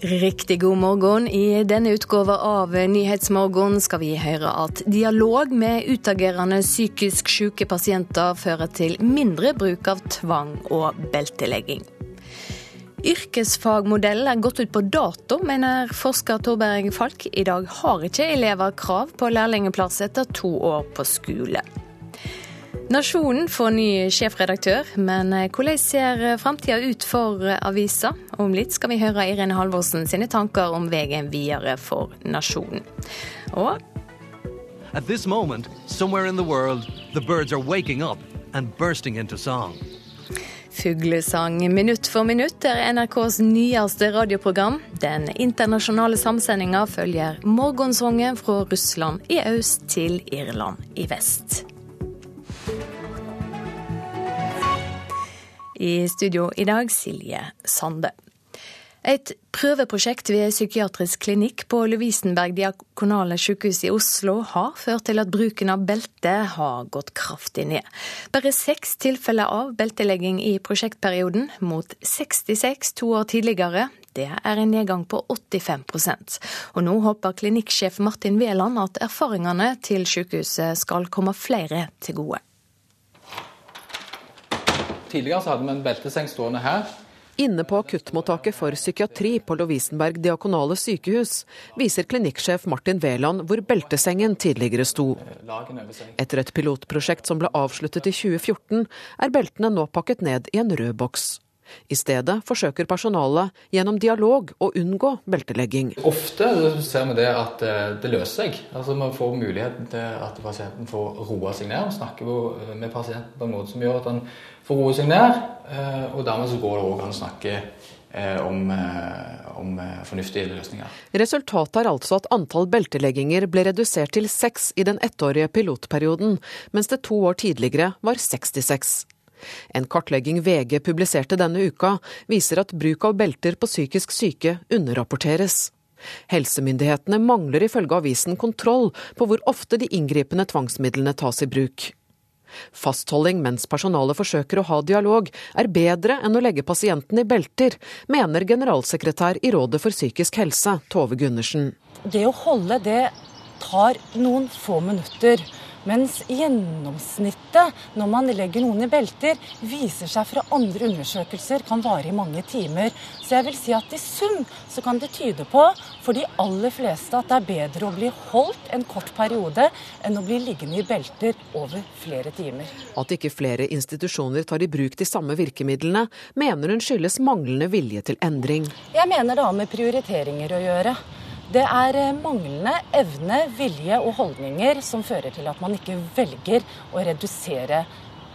Riktig god morgen. I denne utgåva av Nyhetsmorgen skal vi høre at dialog med utagerende psykisk syke pasienter fører til mindre bruk av tvang og beltelegging. Yrkesfagmodellen er gått ut på dato, mener forsker Torberg Falk. I dag har ikke elever krav på lærlingplass etter to år på skole. Nasjonen får ny sjefredaktør, men eh, hvordan ser eh, framtida ut for eh, avisa? Om litt skal vi høre Irene Halvorsen sine tanker om veien videre for nasjonen. Og At this moment, somewhere in the world, the birds are waking up and bursting into song. Fuglesang minutt for minutt er NRKs nyeste radioprogram. Den internasjonale samsendinga følger morgensangen fra Russland i øst til Irland i vest. I studio i dag Silje Sande. Et prøveprosjekt ved psykiatrisk klinikk på Lovisenberg diakonale sykehus i Oslo har ført til at bruken av belte har gått kraftig ned. Bare seks tilfeller av beltelegging i prosjektperioden, mot 66 to år tidligere. Det er en nedgang på 85% Og nå håper klinikksjef Martin Wæland at erfaringene til sykehuset skal komme flere til gode. Tidligere så hadde vi en belteseng stående her. Inne på akuttmottaket for psykiatri på Lovisenberg diakonale sykehus viser klinikksjef Martin Wæland hvor beltesengen tidligere sto. Etter et pilotprosjekt som ble avsluttet i 2014, er beltene nå pakket ned i en rød boks. I stedet forsøker personalet gjennom dialog å unngå beltelegging. Ofte ser vi det at eh, det løser seg. Altså Man får muligheten til at pasienten får roa seg ned. og snakker eh, med pasienten på en måte som gjør at han får roa seg ned. Eh, og dermed så går det òg an å snakke om, om, fornuftige løsninger. Resultatet er altså at antall beltelegginger ble redusert til seks i den ettårige pilotperioden, mens det to år tidligere var 66. En kartlegging VG publiserte denne uka, viser at bruk av belter på psykisk syke underrapporteres. Helsemyndighetene mangler ifølge avisen kontroll på hvor ofte de inngripende tvangsmidlene tas i bruk. Fastholding mens personalet forsøker å ha dialog, er bedre enn å legge pasienten i belter, mener generalsekretær i Rådet for psykisk helse, Tove Gundersen. Det å holde det tar noen få minutter. Mens gjennomsnittet når man legger noen i belter, viser seg fra andre undersøkelser kan vare i mange timer. Så jeg vil si at i sum så kan det tyde på for de aller fleste at det er bedre å bli holdt en kort periode enn å bli liggende i belter over flere timer. At ikke flere institusjoner tar i bruk de samme virkemidlene, mener hun skyldes manglende vilje til endring. Jeg mener det har med prioriteringer å gjøre. Det er eh, manglende evne, vilje og holdninger som fører til at man ikke velger å redusere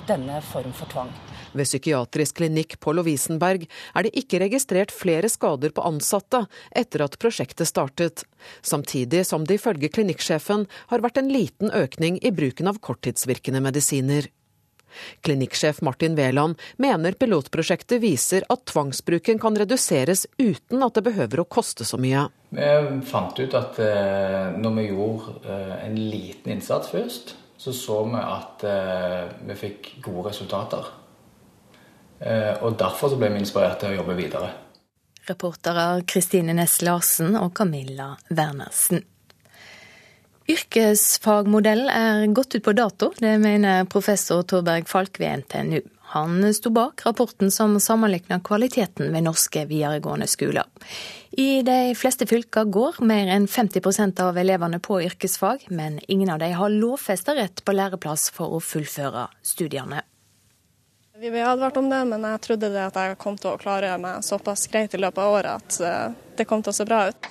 denne form for tvang. Ved psykiatrisk klinikk på Lovisenberg er det ikke registrert flere skader på ansatte etter at prosjektet startet, samtidig som det ifølge klinikksjefen har vært en liten økning i bruken av korttidsvirkende medisiner. Klinikksjef Martin Wæland mener pilotprosjektet viser at tvangsbruken kan reduseres uten at det behøver å koste så mye. Vi fant ut at eh, når vi gjorde eh, en liten innsats først, så så vi at eh, vi fikk gode resultater. Og Derfor så ble vi inspirert til å jobbe videre. Reportere Kristine Næss Larsen og Camilla Wernersen. Yrkesfagmodellen er gått ut på dato, det mener professor Torberg Falk ved NTNU. Han sto bak rapporten som sammenligner kvaliteten ved norske videregående skoler. I de fleste fylker går mer enn 50% av elevene på yrkesfag, men ingen av dem har lovfesta rett på læreplass for å fullføre studiene. Vi ble advart om det, men jeg trodde det at jeg kom til å klare meg såpass greit i løpet av året at eh, det kom til å se bra ut.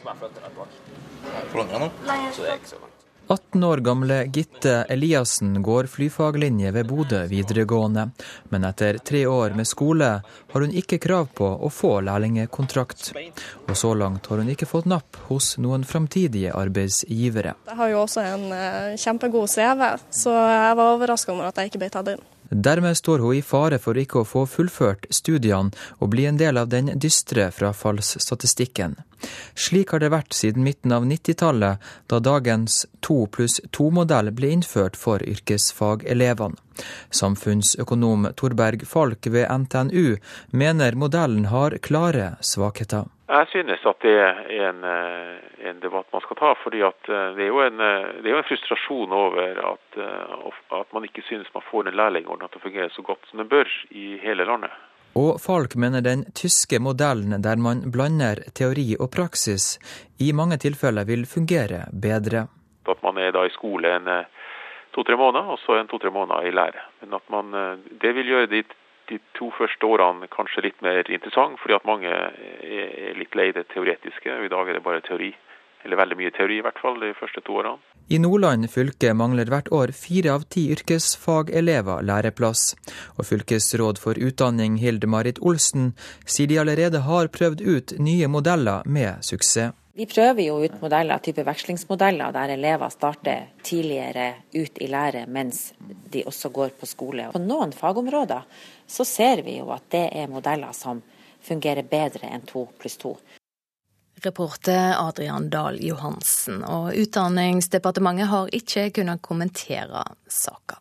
18 år gamle Gitte Eliassen går flyfaglinje ved Bodø videregående, men etter tre år med skole har hun ikke krav på å få lærlingekontrakt. Og så langt har hun ikke fått napp hos noen framtidige arbeidsgivere. Jeg har jo også en eh, kjempegod CV, så jeg var overraska over at jeg ikke ble tatt inn. Dermed står hun i fare for ikke å få fullført studiene og bli en del av den dystre frafallsstatistikken. Slik har det vært siden midten av 90-tallet, da dagens to pluss to-modell ble innført for yrkesfagelevene. Samfunnsøkonom Torberg Falk ved NTNU mener modellen har klare svakheter. Jeg synes at det er en, eh, en, debatt man skal ta. fordi eh, Det er en, det er jo en frustrasjon over at, at, man ikke synes man får en lærlingordning til å fungere så godt som den bør i hele landet. Og Falk mener den tyske modellen der man blander teori og praksis, i mange tilfeller vil fungere bedre. At man er da i skole en to-tre måneder, og så en to-tre måneder i lære. Men at man, Det vil gjøre de de to første årene kanskje litt mer interessant, fordi at mange er litt lei det teoretiske. I dag er det bare teori, eller veldig mye teori i hvert fall, de første to årene. I Nordland fylke mangler hvert år fire av ti yrkesfagelever læreplass. Og fylkesråd for utdanning Hilde Marit Olsen sier de allerede har prøvd ut nye modeller med suksess. Vi prøver jo ut modeller, type vekslingsmodeller der elever starter tidligere ut i lære mens de også går på skole. På noen fagområder så ser vi jo at det er modeller som fungerer bedre enn to pluss to. Reporter Adrian Dahl Johansen. Og Utdanningsdepartementet har ikke kunnet kommentere saka.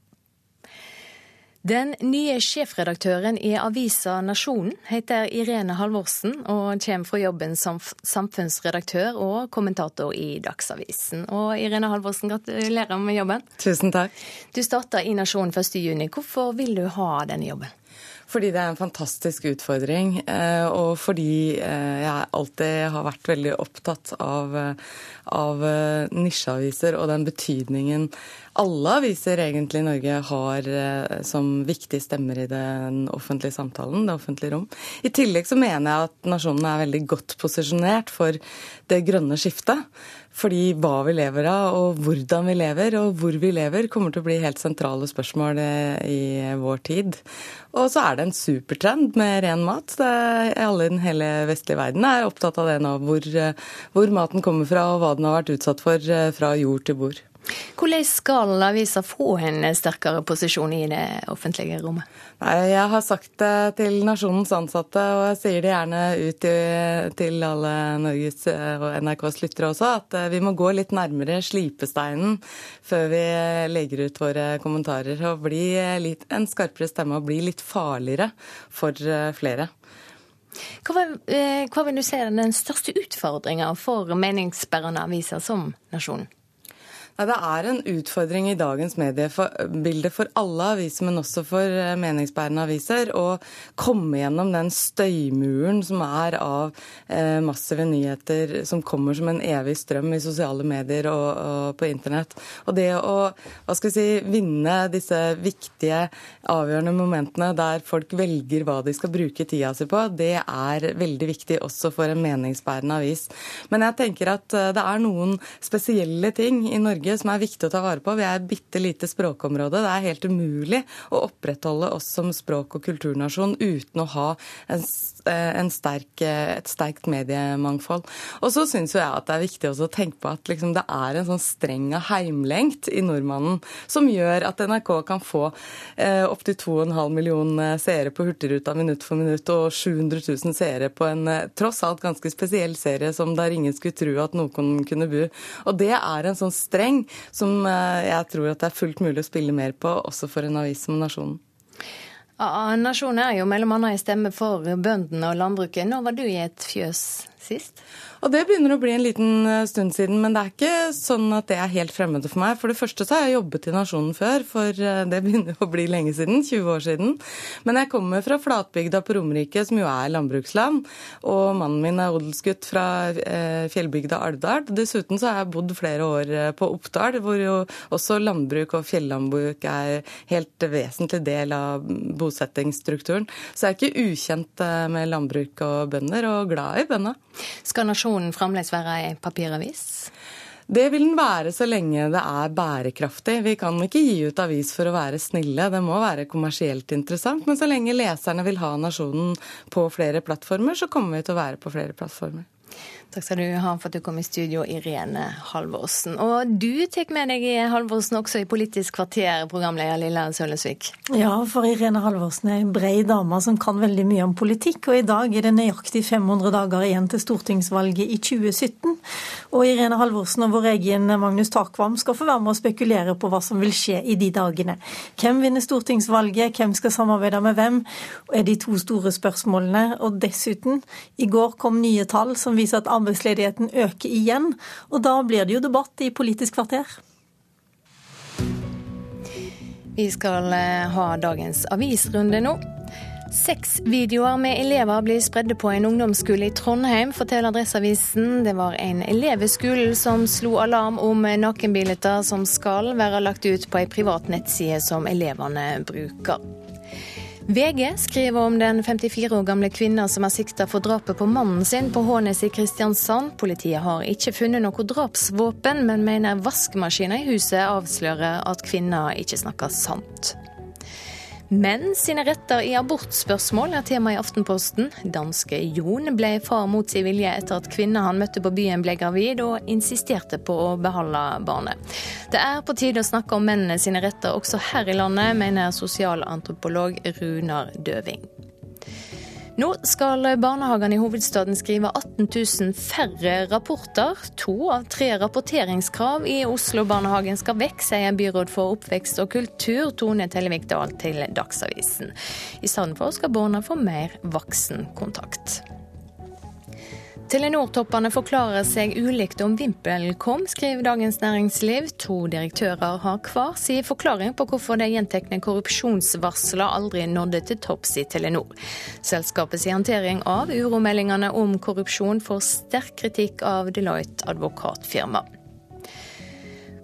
Den nye sjefredaktøren i avisa Nasjonen heter Irene Halvorsen og kommer fra jobben som samfunnsredaktør og kommentator i Dagsavisen. Og Irene Halvorsen, gratulerer med jobben. Tusen takk. Du starta i Nasjonen 1.6. Hvorfor vil du ha denne jobben? Fordi det er en fantastisk utfordring, eh, og fordi eh, jeg alltid har vært veldig opptatt av, eh, av nisjeaviser og den betydningen alle aviser egentlig i Norge har som viktige stemmer i den offentlige samtalen, det offentlige rom. I tillegg så mener jeg at nasjonen er veldig godt posisjonert for det grønne skiftet. Fordi hva vi lever av, og hvordan vi lever, og hvor vi lever, kommer til å bli helt sentrale spørsmål i vår tid. Og så er det en supertrend med ren mat. alle i den hele vestlige verden er opptatt av det nå, hvor, hvor maten kommer fra, og hva den har vært utsatt for eh, fra jord til bord. Hvordan skal avisa få en sterkere posisjon i det offentlige rommet? Nei, Jeg har sagt det til Nasjonens ansatte, og jeg sier det gjerne ut til alle Norges og NRKs lyttere også, at eh, vi må gå litt nærmere slipesteinen før vi legger ut våre kommentarer. Og bli litt, en skarpere stemme og bli litt farligere for eh, flere. Hva, eh, hva vil du se er den største utfordringa for meningsbærende aviser som Nasjonen? Det er en utfordring i dagens mediebilde for alle aviser, men også for eh, meningsbærende aviser, å komme gjennom den støymuren som er av eh, massive nyheter som kommer som en evig strøm i sosiale medier og, og på internett. Og det å hva skal vi si, vinne disse viktige, avgjørende momentene der folk velger hva de skal bruke tida si på, det er veldig viktig også for en meningsbærende avis. Men jeg tenker at eh, det er noen spesielle ting i Norge Norge som er viktig å ta vare på. Vi er et bitte lite språkområde. Det er helt umulig å opprettholde oss som språk- og kulturnasjon uten å ha en, eh, en sterk, eh, et sterkt mediemangfold. Og så syns jeg at det er viktig å tenke på at liksom det er en sånn streng av heimlengt i nordmannen som gjør at NRK kan få eh, opptil 2,5 millioner seere på Hurtigruta minutt for minutt og 700 000 seere på en eh, tross alt ganske spesiell serie som der ingen skulle tro at noen kunne bo. Og det er en sånn streng som eh, jeg tror at det er fullt mulig å spille mer på, også for en avis som Nasjonen. Nasjonen er jo annet en stemme for bøndene og landbruket. Nå var du i et fjøs sist? Og det begynner å bli en liten eh, stund siden, men det er ikke sånn at det er helt fremmede for meg. For det første så har jeg jobbet i Nasjonen før, for eh, det begynner å bli lenge siden. 20 år siden. Men jeg kommer fra flatbygda på Romerike, som jo er landbruksland. Og mannen min er odelsgutt fra eh, fjellbygda Alvdal. Dessuten så har jeg bodd flere år på Oppdal, hvor jo også landbruk og fjellandbruk er helt vesentlig del av bosettingsstrukturen. Så jeg er ikke ukjent med landbruk og bønder, og glad i bøndene. Skal Nasjonen fremdeles være ei papiravis? Det vil den være så lenge det er bærekraftig. Vi kan ikke gi ut avis for å være snille, det må være kommersielt interessant. Men så lenge leserne vil ha Nasjonen på flere plattformer, så kommer vi til å være på flere plattformer. Takk skal du ha for at du kom i studio, Irene Halvorsen. Og du tar med deg Halvorsen også i Politisk kvarter, programleder Lilla Sølesvik. Ja, for Irene Halvorsen er en brei dame som kan veldig mye om politikk. Og i dag er det nøyaktig 500 dager igjen til stortingsvalget i 2017. Og Irene Halvorsen og vår egen Magnus Takvam skal få være med og spekulere på hva som vil skje i de dagene. Hvem vinner stortingsvalget, hvem skal samarbeide med hvem, er de to store spørsmålene. Og dessuten, i går kom nye tall som viser at arbeidsledigheten øker igjen. Og da blir det jo debatt i Politisk kvarter. Vi skal eh, ha dagens avisrunde nå. Seks videoer med elever blir spredde på en ungdomsskole i Trondheim, forteller Adresseavisen. Det var en elev i skolen som slo alarm om nakenbilder som skal være lagt ut på ei privat nettside som elevene bruker. VG skriver om den 54 år gamle kvinna som er sikta for drapet på mannen sin på Hånes i Kristiansand. Politiet har ikke funnet noe drapsvåpen, men mener vaskemaskina i huset avslører at kvinna ikke snakker sant. Menn sine retter i abortspørsmål er tema i Aftenposten. Danske Jon ble far mot sin vilje etter at kvinna han møtte på byen ble gravid, og insisterte på å beholde barnet. Det er på tide å snakke om mennene sine retter også her i landet, mener sosialantropolog Runar Døving. Nå skal barnehagene i hovedstaden skrive 18 000 færre rapporter. To av tre rapporteringskrav i Oslo-barnehagen skal vekk, sier byråd for oppvekst og kultur Tone Tellevik Dahl til Dagsavisen. I stedet for skal barna få mer voksenkontakt. Telenor-toppene forklarer seg ulikt om VimpelCom, skriver Dagens Næringsliv. To direktører har hver sin forklaring på hvorfor de gjentekne korrupsjonsvarslene aldri nådde til topps i Telenor. Selskapets håndtering av uromeldingene om korrupsjon får sterk kritikk av Deloitte advokatfirma.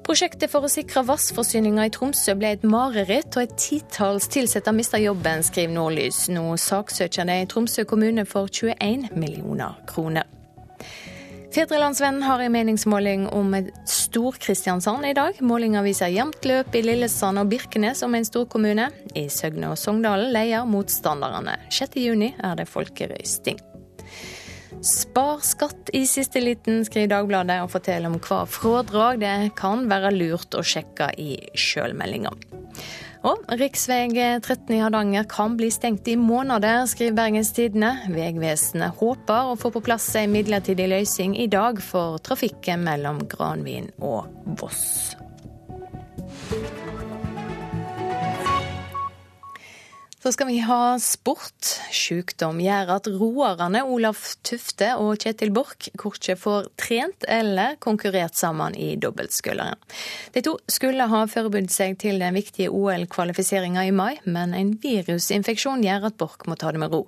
Prosjektet for å sikre vannforsyninga i Tromsø ble et mareritt, og et titalls ansatte mista jobben, skriver Nordlys. Nå saksøker de Tromsø kommune for 21 millioner kroner. Fedrelandsvennen har en meningsmåling om Stor-Kristiansand i dag. Målinga viser jevnt løp i Lillesand og Birkenes om en storkommune. I Søgne og Sogndalen leier motstanderne. 6.6 er det folkerøysting. Spar skatt i siste liten, skriver Dagbladet, og forteller om hva frådrag det kan være lurt å sjekke i sjølmeldinga. Og rv. 13 i Hardanger kan bli stengt i måneder, skriver Bergens Tidende. Vegvesenet håper å få på plass en midlertidig løsning i dag for trafikken mellom Granvin og Voss. Så skal vi ha sport. Sykdom gjør at roerne Olaf Tufte og Kjetil Borch korkje får trent eller konkurrert sammen i dobbeltskulderen. De to skulle ha forberedt seg til den viktige OL-kvalifiseringa i mai, men en virusinfeksjon gjør at Borch må ta det med ro.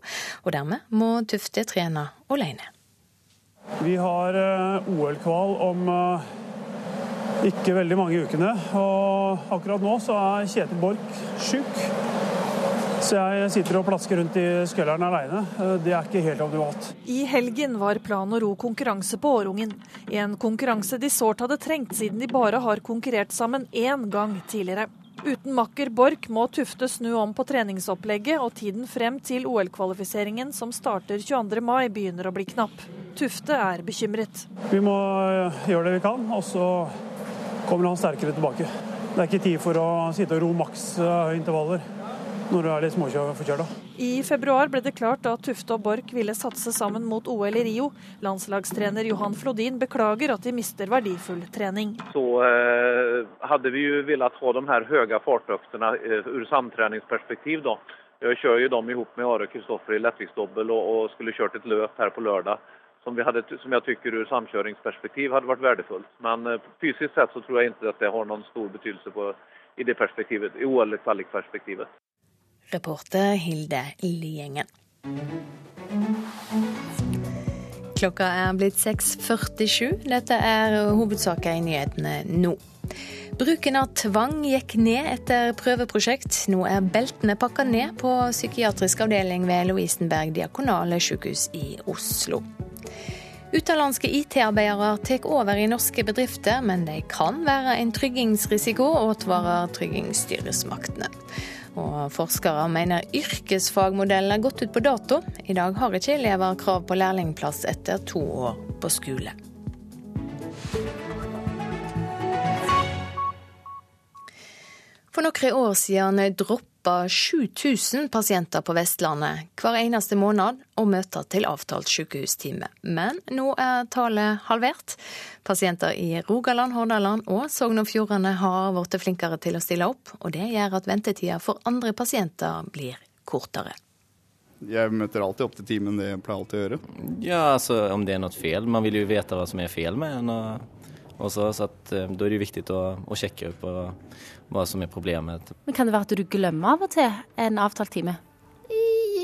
Og dermed må Tufte trene alene. Vi har eh, OL-kval om eh, ikke veldig mange ukene, og akkurat nå så er Kjetil Borch sjuk. Så jeg sitter og plasker rundt i skølleren aleine. Det er ikke helt optimalt. I helgen var plan og ro konkurranse på Årungen. En konkurranse de sårt hadde trengt, siden de bare har konkurrert sammen én gang tidligere. Uten makker Borch må Tufte snu om på treningsopplegget, og tiden frem til OL-kvalifiseringen som starter 22. mai begynner å bli knapp. Tufte er bekymret. Vi må gjøre det vi kan, og så kommer han sterkere tilbake. Det er ikke tid for å sitte og ro maks intervaller når du er litt småforkjøla. I februar ble det klart at Tufte og Borch ville satse sammen mot OL i Rio. Landslagstrener Johan Flodin beklager at de mister verdifull trening. Så eh, hadde vi jo villet ha de her høye fartøktene eh, ur samtreningsperspektiv. da. Jeg kjører jo dem sammen med Are Kristoffer i lettviktsdobbel og, og, skulle kjørt et løp her på lørdag. Som, hadde, som jeg syns ur samkjøringsperspektiv hadde vært verdifullt. Men eh, fysisk sett så tror jeg ikke at det har noen stor betydelse på, i det perspektivet, i OL-kvalikperspektivet. Reporter Hilde Liengen. Klokka er blitt 6.47. Dette er hovedsaker i nyhetene nå. Bruken av tvang gikk ned etter prøveprosjekt. Nå er beltene pakka ned på psykiatrisk avdeling ved Lovisenberg diakonale sykehus i Oslo. Utenlandske IT-arbeidere tar over i norske bedrifter, men de kan være en tryggingsrisiko, advarer tryggingsstyresmaktene. Og forskere mener yrkesfagmodellen er gått ut på dato. I dag har ikke elever krav på lærlingplass etter to år på skole. For noen år siden droppa 7000 pasienter på Vestlandet hver eneste måned å møte til avtalt sykehustime. Men nå er tallet halvert. Pasienter i Rogaland, Hordaland og Sogn og Fjordane har blitt flinkere til å stille opp, og det gjør at ventetida for andre pasienter blir kortere. Jeg møter alltid opp til timen, det jeg pleier alltid å gjøre. Ja, altså om det er noe feil. Man vil jo vite hva som er feil med en. Også, så at, Da er det jo viktig å, å sjekke på hva som er problemet. Men Kan det være at du glemmer av og til en avtalt time?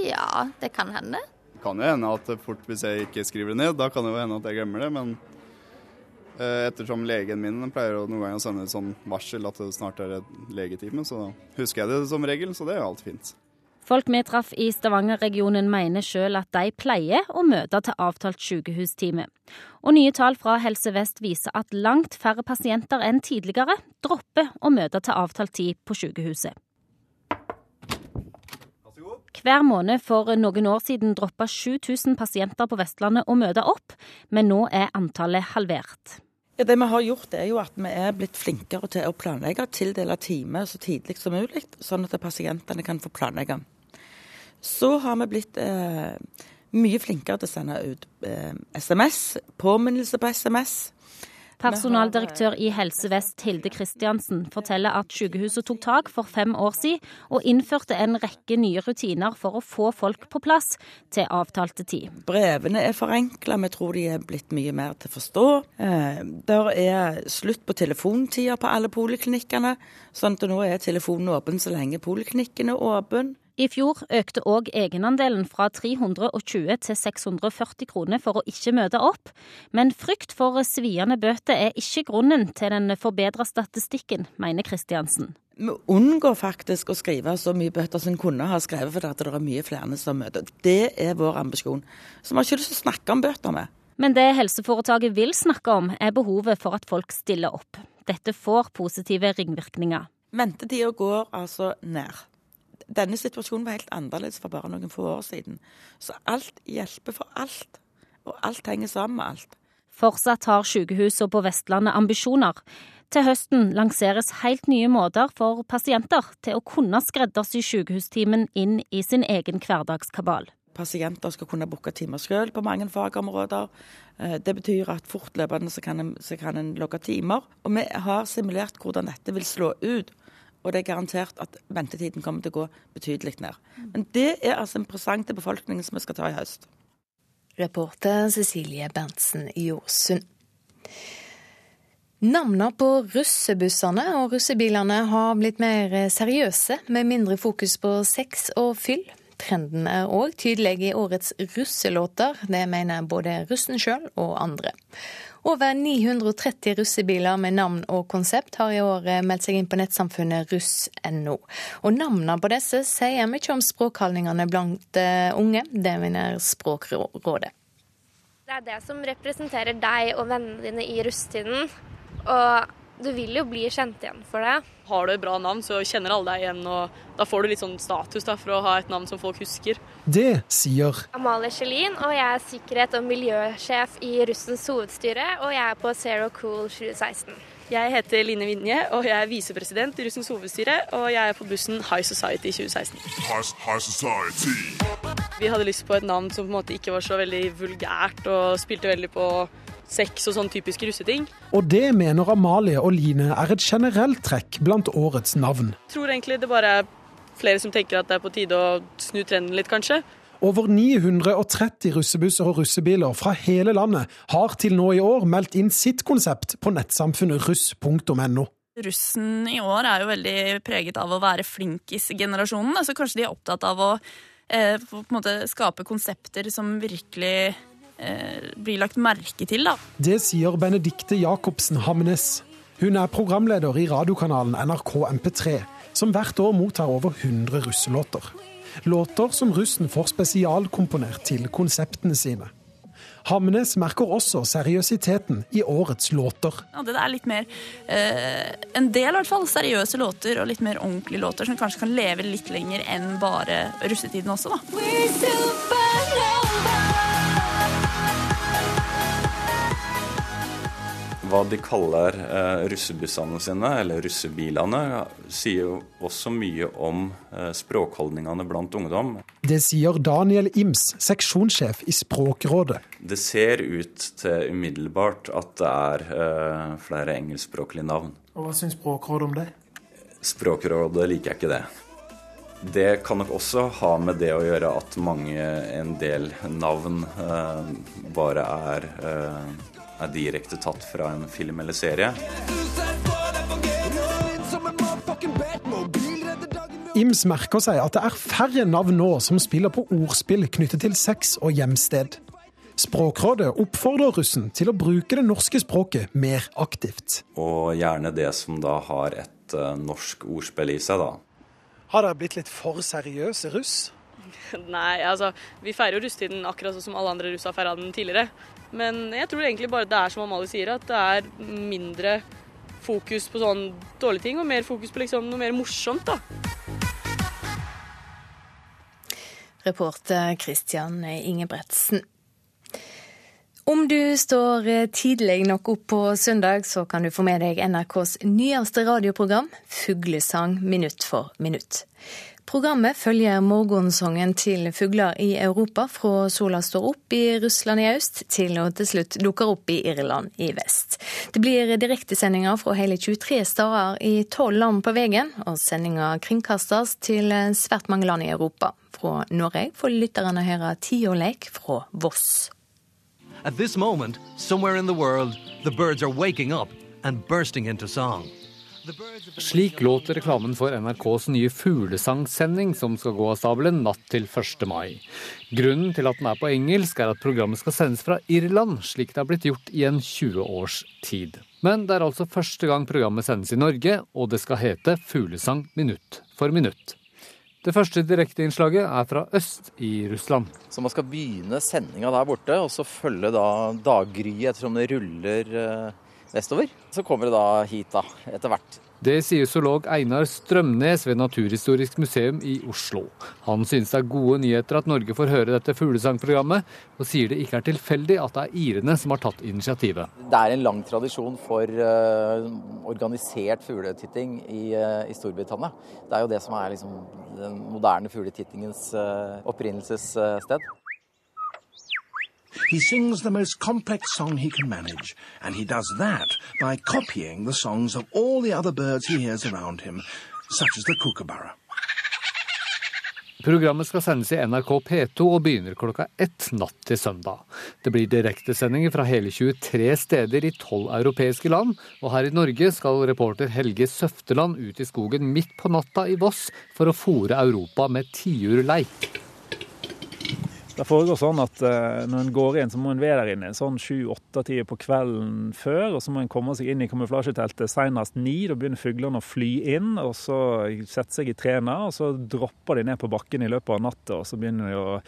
Ja, det kan hende. Det kan jo hende at fort hvis jeg ikke skriver det ned, da kan det jo hende at jeg glemmer det. Men eh, ettersom legen min pleier å noen ganger å sende et sånn varsel at det snart er et legetime, så husker jeg det som regel, så det er jo alt fint. Folk vi traff i Stavanger-regionen mener sjøl at de pleier å møte til avtalt sykehustime. Og nye tall fra Helse Vest viser at langt færre pasienter enn tidligere dropper å møte til avtalt tid på sykehuset. Hver måned for noen år siden droppa 7000 pasienter på Vestlandet å møte opp, men nå er antallet halvert. Ja, det vi har gjort er jo at vi er blitt flinkere til å planlegge, tildele time så tidlig som mulig, sånn at pasientene kan få planlegge. Så har vi blitt eh, mye flinkere til å sende ut eh, SMS, påminnelse på SMS. Personaldirektør i Helse Vest Hilde Kristiansen forteller at sykehuset tok tak for fem år siden og innførte en rekke nye rutiner for å få folk på plass til avtalte tid. Brevene er forenkla, vi tror de er blitt mye mer til å forstå. Eh, der er slutt på telefontider på alle poliklinikkene, sånn at nå er telefonen åpen så lenge poliklinikken er åpen. I fjor økte òg egenandelen fra 320 til 640 kroner for å ikke møte opp, men frykt for sviende bøter er ikke grunnen til den forbedra statistikken, mener Kristiansen. Vi unngår faktisk å skrive så mye bøter som vi kunne ha skrevet, fordi det er mye flere som møter. Det er vår ambisjon. Så vi har ikke lyst til å snakke om bøter med. Men det helseforetaket vil snakke om, er behovet for at folk stiller opp. Dette får positive ringvirkninger. Ventetida går altså ned denne situasjonen var helt annerledes for bare noen få år siden. Så alt hjelper for alt. Og alt henger sammen med alt. Fortsatt har sykehusene på Vestlandet ambisjoner. Til høsten lanseres helt nye måter for pasienter til å kunne skreddersy sykehustimen inn i sin egen hverdagskabal. Pasienter skal kunne booke timer selv på mange fagområder. Eh, det betyr at fortløpende så kan, en, så kan en logge timer. Og vi har simulert hvordan dette vil slå ut og det er garantert at ventetiden kommer til å gå betydelig ned. Men det er altså en presang til befolkningen som vi skal ta i høst. Reporter Cecilie Berntsen Jåsund. Navnene på russebussene og russebilene har blitt mer seriøse, med mindre fokus på sex og fyll. Trenden er òg tydelig i årets russelåter. Det mener både russen sjøl og andre. Over 930 russebiler med navn og konsept har i år eh, meldt seg inn på nettsamfunnet russ.no. Og Navnene på disse sier mye om språkholdningene blant eh, unge. Det mener Språkrådet. Det er det som representerer deg og vennene dine i russetiden. Og du vil jo bli kjent igjen for det. Har du et bra navn, så kjenner alle deg igjen, og da får du litt sånn status da, for å ha et navn som folk husker. Det sier Amalie Kjellin, og jeg er sikkerhet- og miljøsjef i Russens hovedstyre, og jeg er på Zero Cool 2016. Jeg heter Line Vinje, og jeg er visepresident i Russens hovedstyre, og jeg er på bussen High Society 2016. High, high Society. Vi hadde lyst på et navn som på en måte ikke var så veldig vulgært, og spilte veldig på sex og sånn typiske russeting. Og det mener Amalie og Line er et generelt trekk blant årets navn. Jeg tror egentlig det bare er flere som tenker at det er på tide å snu trenden litt, kanskje. Over 930 russebusser og russebiler fra hele landet har til nå i år meldt inn sitt konsept på nettsamfunnet russ.no. Russen i år er jo veldig preget av å være flinkis-generasjonen. Altså kanskje de er opptatt av å eh, måte, skape konsepter som virkelig blir lagt merke til. Da. Det sier Benedikte Jacobsen Hamnes. Hun er programleder i radiokanalen NRK MP3, som hvert år mottar over 100 russelåter. Låter som russen får spesialkomponert til konseptene sine. Hamnes merker også seriøsiteten i årets låter. Ja, det er litt mer eh, En del i hvert fall seriøse låter og litt mer ordentlige låter som kanskje kan leve litt lenger enn bare russetiden også, da. Hva de kaller eh, russebussene sine, eller russebilene, sier jo også mye om eh, språkholdningene blant ungdom. Det sier Daniel Ims, seksjonssjef i Språkrådet. Det ser ut til umiddelbart at det er eh, flere engelskspråklige navn. Og Hva syns Språkrådet om det? Språkrådet liker jeg ikke det. Det kan nok også ha med det å gjøre at mange, en del navn eh, bare er eh, er direkte tatt fra en film eller serie. Ims merker seg at det er færre navn nå som spiller på ordspill knyttet til sex og hjemsted. Språkrådet oppfordrer russen til å bruke det norske språket mer aktivt. Og gjerne det som da har et uh, norsk ordspill i seg, da. Har dere blitt litt for seriøse russ? Nei, altså vi feirer jo russetiden akkurat sånn som alle andre russ har feira den tidligere. Men jeg tror egentlig bare det er som Amalie sier, at det er mindre fokus på sånn dårlige ting, og mer fokus på liksom noe mer morsomt, da. Reporter Christian Ingebretsen. Om du står tidlig nok opp på søndag, så kan du få med deg NRKs nyeste radioprogram, Fuglesang minutt for minutt. Programmet følger morgensongen til fugler i Europa fra sola står opp i Russland i øst til og til slutt dukker opp i Irland i vest. Det blir direktesendinger fra hele 23 steder i tolv land på veien, og sendinga kringkastes til svært mange land i Europa. Fra Norge får lytterne høre tiårleik fra Voss. At this moment, somewhere in the world, the birds are waking up and bursting into song. Slik låter reklamen for NRKs nye fuglesangsending som skal gå av stabelen natt til 1. mai. Grunnen til at den er på engelsk, er at programmet skal sendes fra Irland, slik det har blitt gjort i en 20 års tid. Men det er altså første gang programmet sendes i Norge, og det skal hete Fuglesang minutt for minutt. Det første direkteinnslaget er fra øst i Russland. Så man skal begynne sendinga der borte, og så følge da daggryet ettersom det ruller eh, vestover. Så kommer det da hit da, etter hvert. Det sier zoolog Einar Strømnes ved Naturhistorisk museum i Oslo. Han synes det er gode nyheter at Norge får høre dette fuglesangprogrammet, og sier det ikke er tilfeldig at det er irene som har tatt initiativet. Det er en lang tradisjon for uh, organisert fugletitting i, uh, i, Storbritannia. Det er jo det som er liksom, den moderne fugletittingens uh, opprinnelsessted. He sings the most complex song he can manage, and he does that by copying the songs of all the other birds he hears around him, such as the kookaburra. Programmet skal sendes i NRK P2 og begynner klokka ett natt til søndag. Det blir direktesendinger fra hele 23 steder i tolv europeiske land, og her i Norge skal reporter Helge Søfteland ut i skogen midt på natta i Voss for å fòre Europa med tiurleik. Det foregår sånn at uh, når en går inn, så må en være der inne sånn sju-åtte tider på kvelden før. Og så må en komme seg inn i kamuflasjeteltet senest ni. Da begynner fuglene å fly inn. Og så setter seg i trærne, og så dropper de ned på bakken i løpet av natta. Og så begynner de å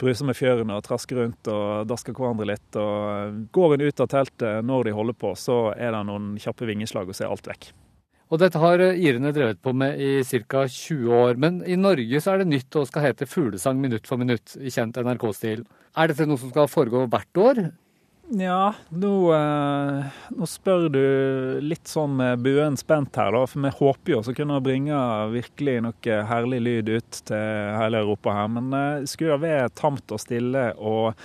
bruse med fjørene og traske rundt og daske hverandre litt. Og går en ut av teltet når de holder på, så er det noen kjappe vingeslag, og så er alt vekk. Og dette har eh, irene drevet på med i ca. 20 år. Men i Norge så er det nytt og skal hete fuglesang minutt for minutt i kjent NRK-stil. Er dette noe som skal foregå hvert år? Ja, nå, eh, nå, spør du litt sånn med buen spent her, da. For vi håper jo å kunne bringe virkelig noe herlig lyd ut til hele Europa her. Men det eh, skulle være tamt og stille og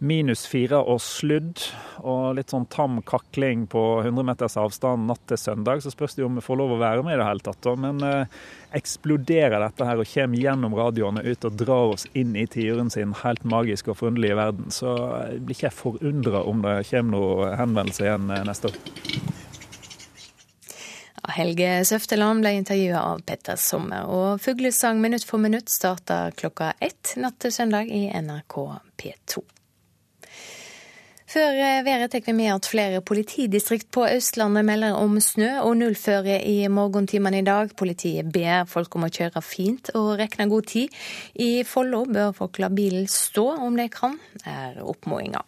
minus fire og sludd og litt sånn tam kakling på 100 meters avstand natt til søndag. Så spørs det om vi får lov å være med i det hele tatt. Men eh, eksploderer dette her og kommer gjennom radioene ut og drar oss inn i tiuren sin helt magiske og forunderlige verden, så blir ikke jeg forundra om det kommer noen henvendelse igjen eh, neste år. Helge Søfteland ble intervjua av Petter Sommer, og Fuglesang minutt for minutt starter klokka ett natt til søndag i NRK P2. Før eh, været tar vi med at flere politidistrikt på Østlandet melder om snø og nullføre i morgentimene i dag. Politiet ber folk om å kjøre fint og regne god tid. I Follo bør folk la bilen stå om de kan, er oppfordringa.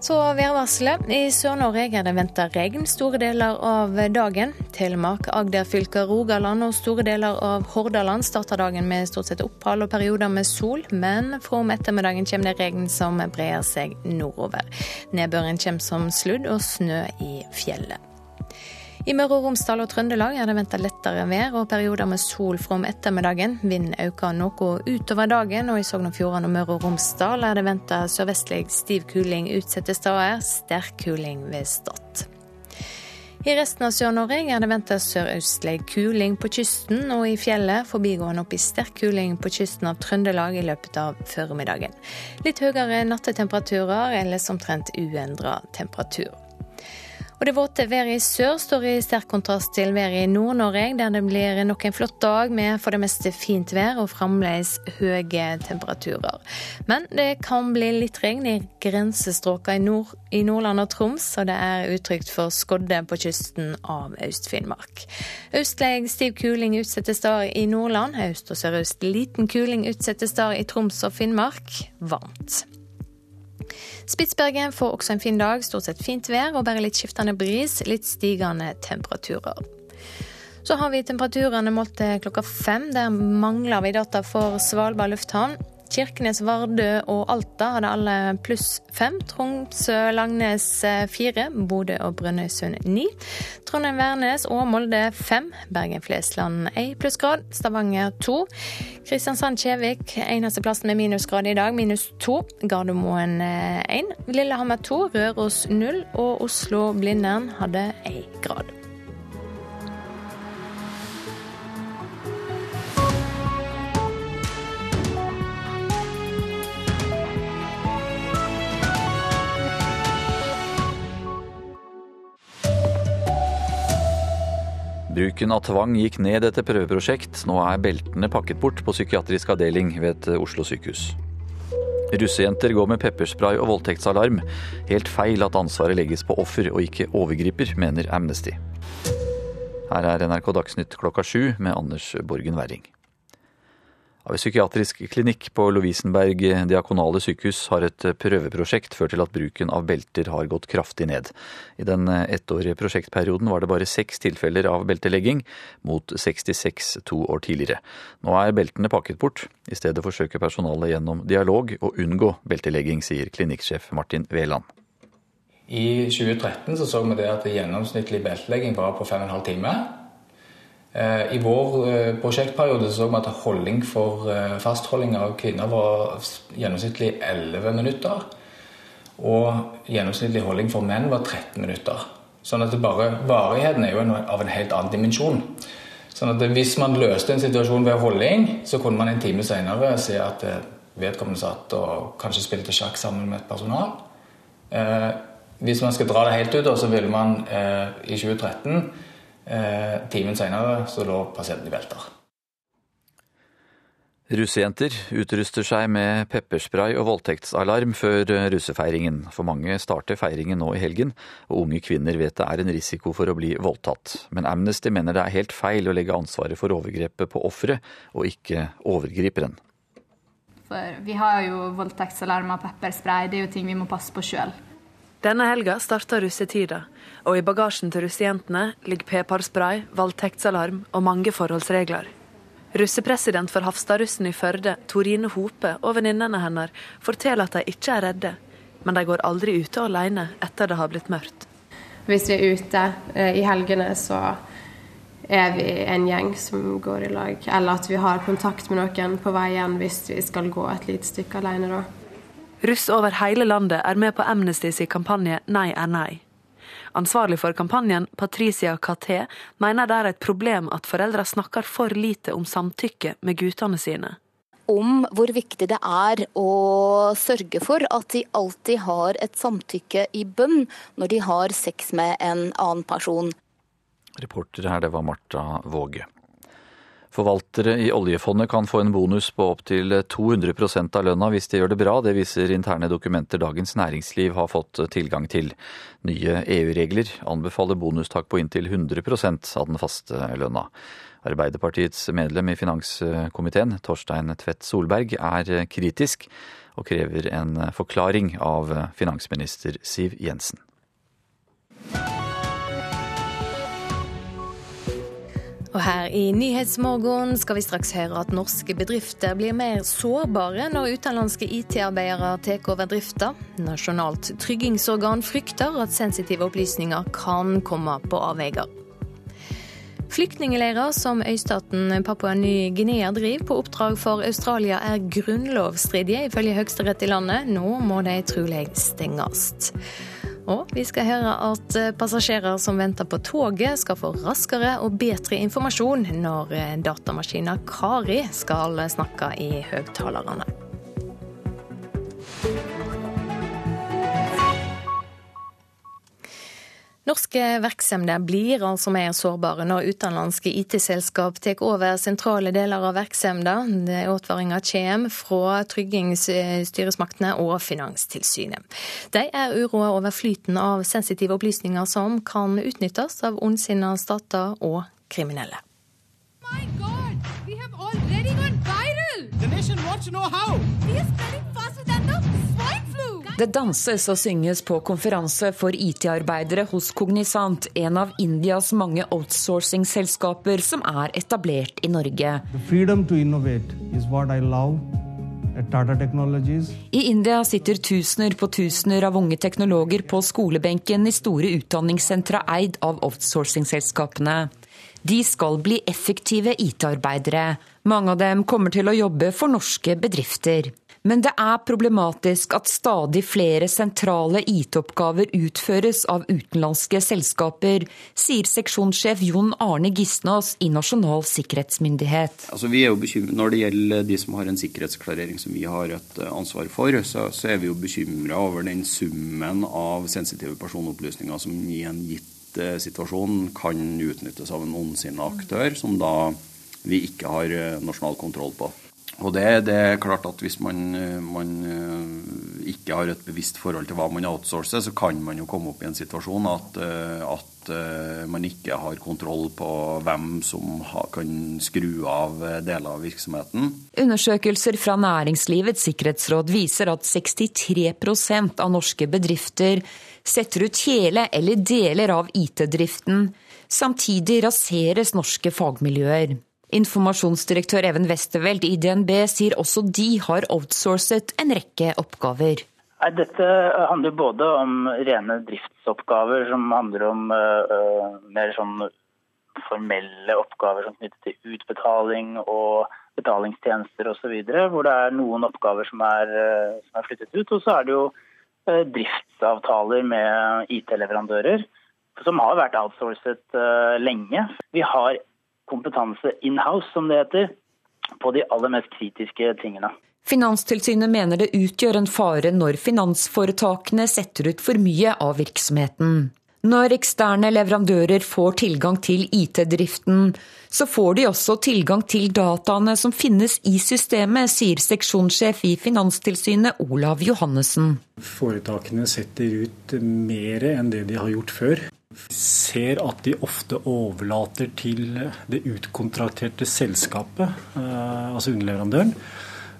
Så værvarselet. I Sør-Norge er det venta regn store deler av dagen. Telemark, Agder fylker, Rogaland og store deler av Hordaland starter dagen med stort sett opphold og perioder med sol, men fra om ettermiddagen kommer det regn som brer seg nordover. Nedbøren kommer som sludd og snø i fjellet. I Møre og Romsdal og Trøndelag er det venta lettere vær og perioder med sol fra om ettermiddagen. Vinden øker noe utover dagen, og i Sogn og Fjordane og Møre og Romsdal er det venta sørvestlig stiv kuling utsatte steder, sterk kuling ved Stad. I resten av Sør-Norge er det venta sørøstlig kuling på kysten og i fjellet, forbigående opp i sterk kuling på kysten av Trøndelag i løpet av formiddagen. Litt høyere nattetemperaturer, ellers omtrent uendra temperatur. Og det våte været i sør står i sterk kontrast til været i Nord-Norge, der det blir nok en flott dag med for det meste fint vær og fremdeles høye temperaturer. Men det kan bli litt regn i grensestråkene i, nord, i Nordland og Troms, og det er utrygt for skodde på kysten av Øst-Finnmark. Østlig stiv kuling utsatte steder i Nordland, øst og sørøst liten kuling utsatte steder i Troms og Finnmark. Varmt. Spitsbergen får også en fin dag. Stort sett fint vær og bare litt skiftende bris. Litt stigende temperaturer. Så har vi temperaturene målt klokka fem. Der mangler vi data for Svalbard lufthavn. Kirkenes, Vardø og Alta hadde alle pluss fem. Tromsø, Langnes fire. Bodø og Brønnøysund ni. Trondheim-Værnes og Molde fem. Bergen-Flesland én plussgrad. Stavanger to. Kristiansand-Kjevik eneste plassen med minusgrad i dag, minus to. Gardermoen én. Lillehammer to. Røros null. Og Oslo-Blindern hadde én grad. Bruken av tvang gikk ned etter prøveprosjekt. Nå er beltene pakket bort på psykiatrisk avdeling ved et Oslo sykehus. Russejenter går med pepperspray og voldtektsalarm. Helt feil at ansvaret legges på offer og ikke overgriper, mener Amnesty. Her er NRK Dagsnytt klokka sju med Anders Borgen Werring. Av psykiatrisk klinikk på Lovisenberg diakonale sykehus har et prøveprosjekt ført til at bruken av belter har gått kraftig ned. I den ettårige prosjektperioden var det bare seks tilfeller av beltelegging, mot 66 to år tidligere. Nå er beltene pakket bort. I stedet forsøker personalet gjennom dialog å unngå beltelegging, sier klinikksjef Martin Veland. I 2013 så, så vi det at gjennomsnittlig beltelegging var på 5 12 timer. I vår prosjektperiode så vi at holdning for fastholding av kvinner var gjennomsnittlig 11 minutter. Og gjennomsnittlig holding for menn var 13 minutter. Sånn at bare varigheten er jo av en helt annen dimensjon. Sånn at hvis man løste en situasjon ved holding, så kunne man en time senere se at vedkommende satt og kanskje spilte sjakk sammen med et personal. Hvis man skal dra det helt ut, så ville man i 2013 Timen senere så lå pasienten i belter. Russejenter utruster seg med pepperspray og voldtektsalarm før russefeiringen. For mange starter feiringen nå i helgen, og unge kvinner vet det er en risiko for å bli voldtatt. Men Amnesty mener det er helt feil å legge ansvaret for overgrepet på offeret, og ikke overgriperen. For vi har jo voldtektsalarmer og pepperspray, det er jo ting vi må passe på sjøl. Denne helga starta russetida, og i bagasjen til russejentene ligger p-parspray, voldtektsalarm og mange forholdsregler. Russepresident for Hafstadrussen i Førde, Torine Hope, og venninnene hennes forteller at de ikke er redde, men de går aldri ute alene etter det har blitt mørkt. Hvis vi er ute i helgene, så er vi en gjeng som går i lag. Eller at vi har kontakt med noen på veien hvis vi skal gå et lite stykke alene, da. Russ over hele landet er med på Amnesty Amnestys kampanje Nei er nei. Ansvarlig for kampanjen, Patricia Caté, mener det er et problem at foreldre snakker for lite om samtykke med guttene sine. Om hvor viktig det er å sørge for at de alltid har et samtykke i bønn når de har sex med en annen person. Reporter her, det var Marta Våge. Forvaltere i oljefondet kan få en bonus på opptil 200% av lønna hvis de gjør det bra. Det viser interne dokumenter Dagens Næringsliv har fått tilgang til. Nye EU-regler anbefaler bonustak på inntil 100% av den faste lønna. Arbeiderpartiets medlem i finanskomiteen, Torstein Tvedt Solberg, er kritisk, og krever en forklaring av finansminister Siv Jensen. Og her i Nyhetsmorgen skal vi straks høre at norske bedrifter blir mer sårbare når utenlandske IT-arbeidere tar over drifta. Nasjonalt tryggingsorgan frykter at sensitive opplysninger kan komme på avveier. Flyktningleirer som øystaten Papua Ny-Guinea driver på oppdrag for Australia er grunnlovsstridige, ifølge høyesterett i landet. Nå må de trolig stenges. Og vi skal høre at eh, passasjerer som venter på toget, skal få raskere og bedre informasjon når eh, datamaskinen Kari skal snakke i høyttalerne. Norske virksomheter blir altså mer sårbare når utenlandske IT-selskap tar over sentrale deler av virksomheten. Advaringa kommer fra tryggingsstyresmaktene og Finanstilsynet. De er uroa over flyten av sensitive opplysninger som kan utnyttes av ondsinna stater og kriminelle. My God, we have already gone viral. The nation wants to know how. We are spreading faster than the swine det danses og synges på konferanse for IT-arbeidere hos Kognisant, en av Indias mange outsourcing-selskaper som er etablert i Norge. I India sitter tusener på tusener av unge teknologer på skolebenken i store utdanningssentra eid av outsourcing-selskapene. De skal bli effektive IT-arbeidere. Mange av dem kommer til å jobbe for norske bedrifter. Men det er problematisk at stadig flere sentrale IT-oppgaver utføres av utenlandske selskaper, sier seksjonssjef Jon Arne Gisnås i Nasjonal sikkerhetsmyndighet. Altså, vi er jo Når det gjelder de som har en sikkerhetsklarering som vi har et eh, ansvar for, så, så er vi jo bekymra over den summen av sensitive personopplysninger som i en gitt eh, situasjon kan utnyttes av en ondsinnet aktør, som da vi ikke har eh, nasjonal kontroll på. Og det, det, er klart at Hvis man, man, eh, ikke har et bevisst forhold til hva man outsourcer, så kan man jo komme opp i en situasjon at, eh, at eh, man ikke har kontroll på hvem som kan skru av deler av virksomheten. Undersøkelser fra Næringslivets sikkerhetsråd viser at 63% av norske bedrifter setter ut hele eller deler av IT-driften. Samtidig raseres norske fagmiljøer. Informasjonsdirektør Even Westerveld i DNB sier også de har outsourcet en rekke oppgaver. Dette handler både om rene driftsoppgaver, som handler om uh, mer sånn formelle oppgaver som knyttet til utbetaling og betalingstjenester osv., hvor det er noen oppgaver som er, uh, som er, flyttet ut. Og så er det jo uh, driftsavtaler med IT-leverandører, som har vært outsourcet lenge. Vi har kompetanse in-house, som det heter, på de aller mest kritiske tingene. Finanstilsynet mener det utgjør en fare når finansforetakene setter ut for mye av virksomheten. Når eksterne leverandører får tilgang til IT-driften, så får de også tilgang til dataene som finnes i systemet, sier seksjonssjef i Finanstilsynet Olav Johannessen. Foretakene setter ut mer enn det de har gjort før. Ser at de ofte overlater til det utkontrakterte selskapet, eh, altså underleverandøren,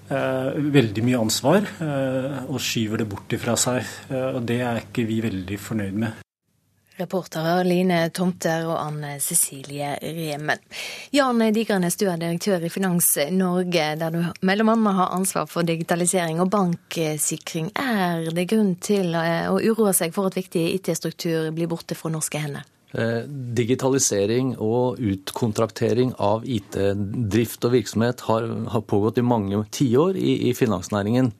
eh, veldig mye ansvar eh, og skyver det bort ifra seg. og Det er ikke vi veldig fornøyd med. Reportere Line Tomter og Anne Cecilie Remen. Jan Digernes, du er direktør i Finans Norge, der du annet har ansvar for digitalisering og banksikring. Er det grunn til eh, å uroe seg for at viktig IT-struktur blir borte fra norske hender? Eh, digitalisering og utkontraktering av IT-drift og virksomhet har, har pågått i mange tiår i, i finansnæringen.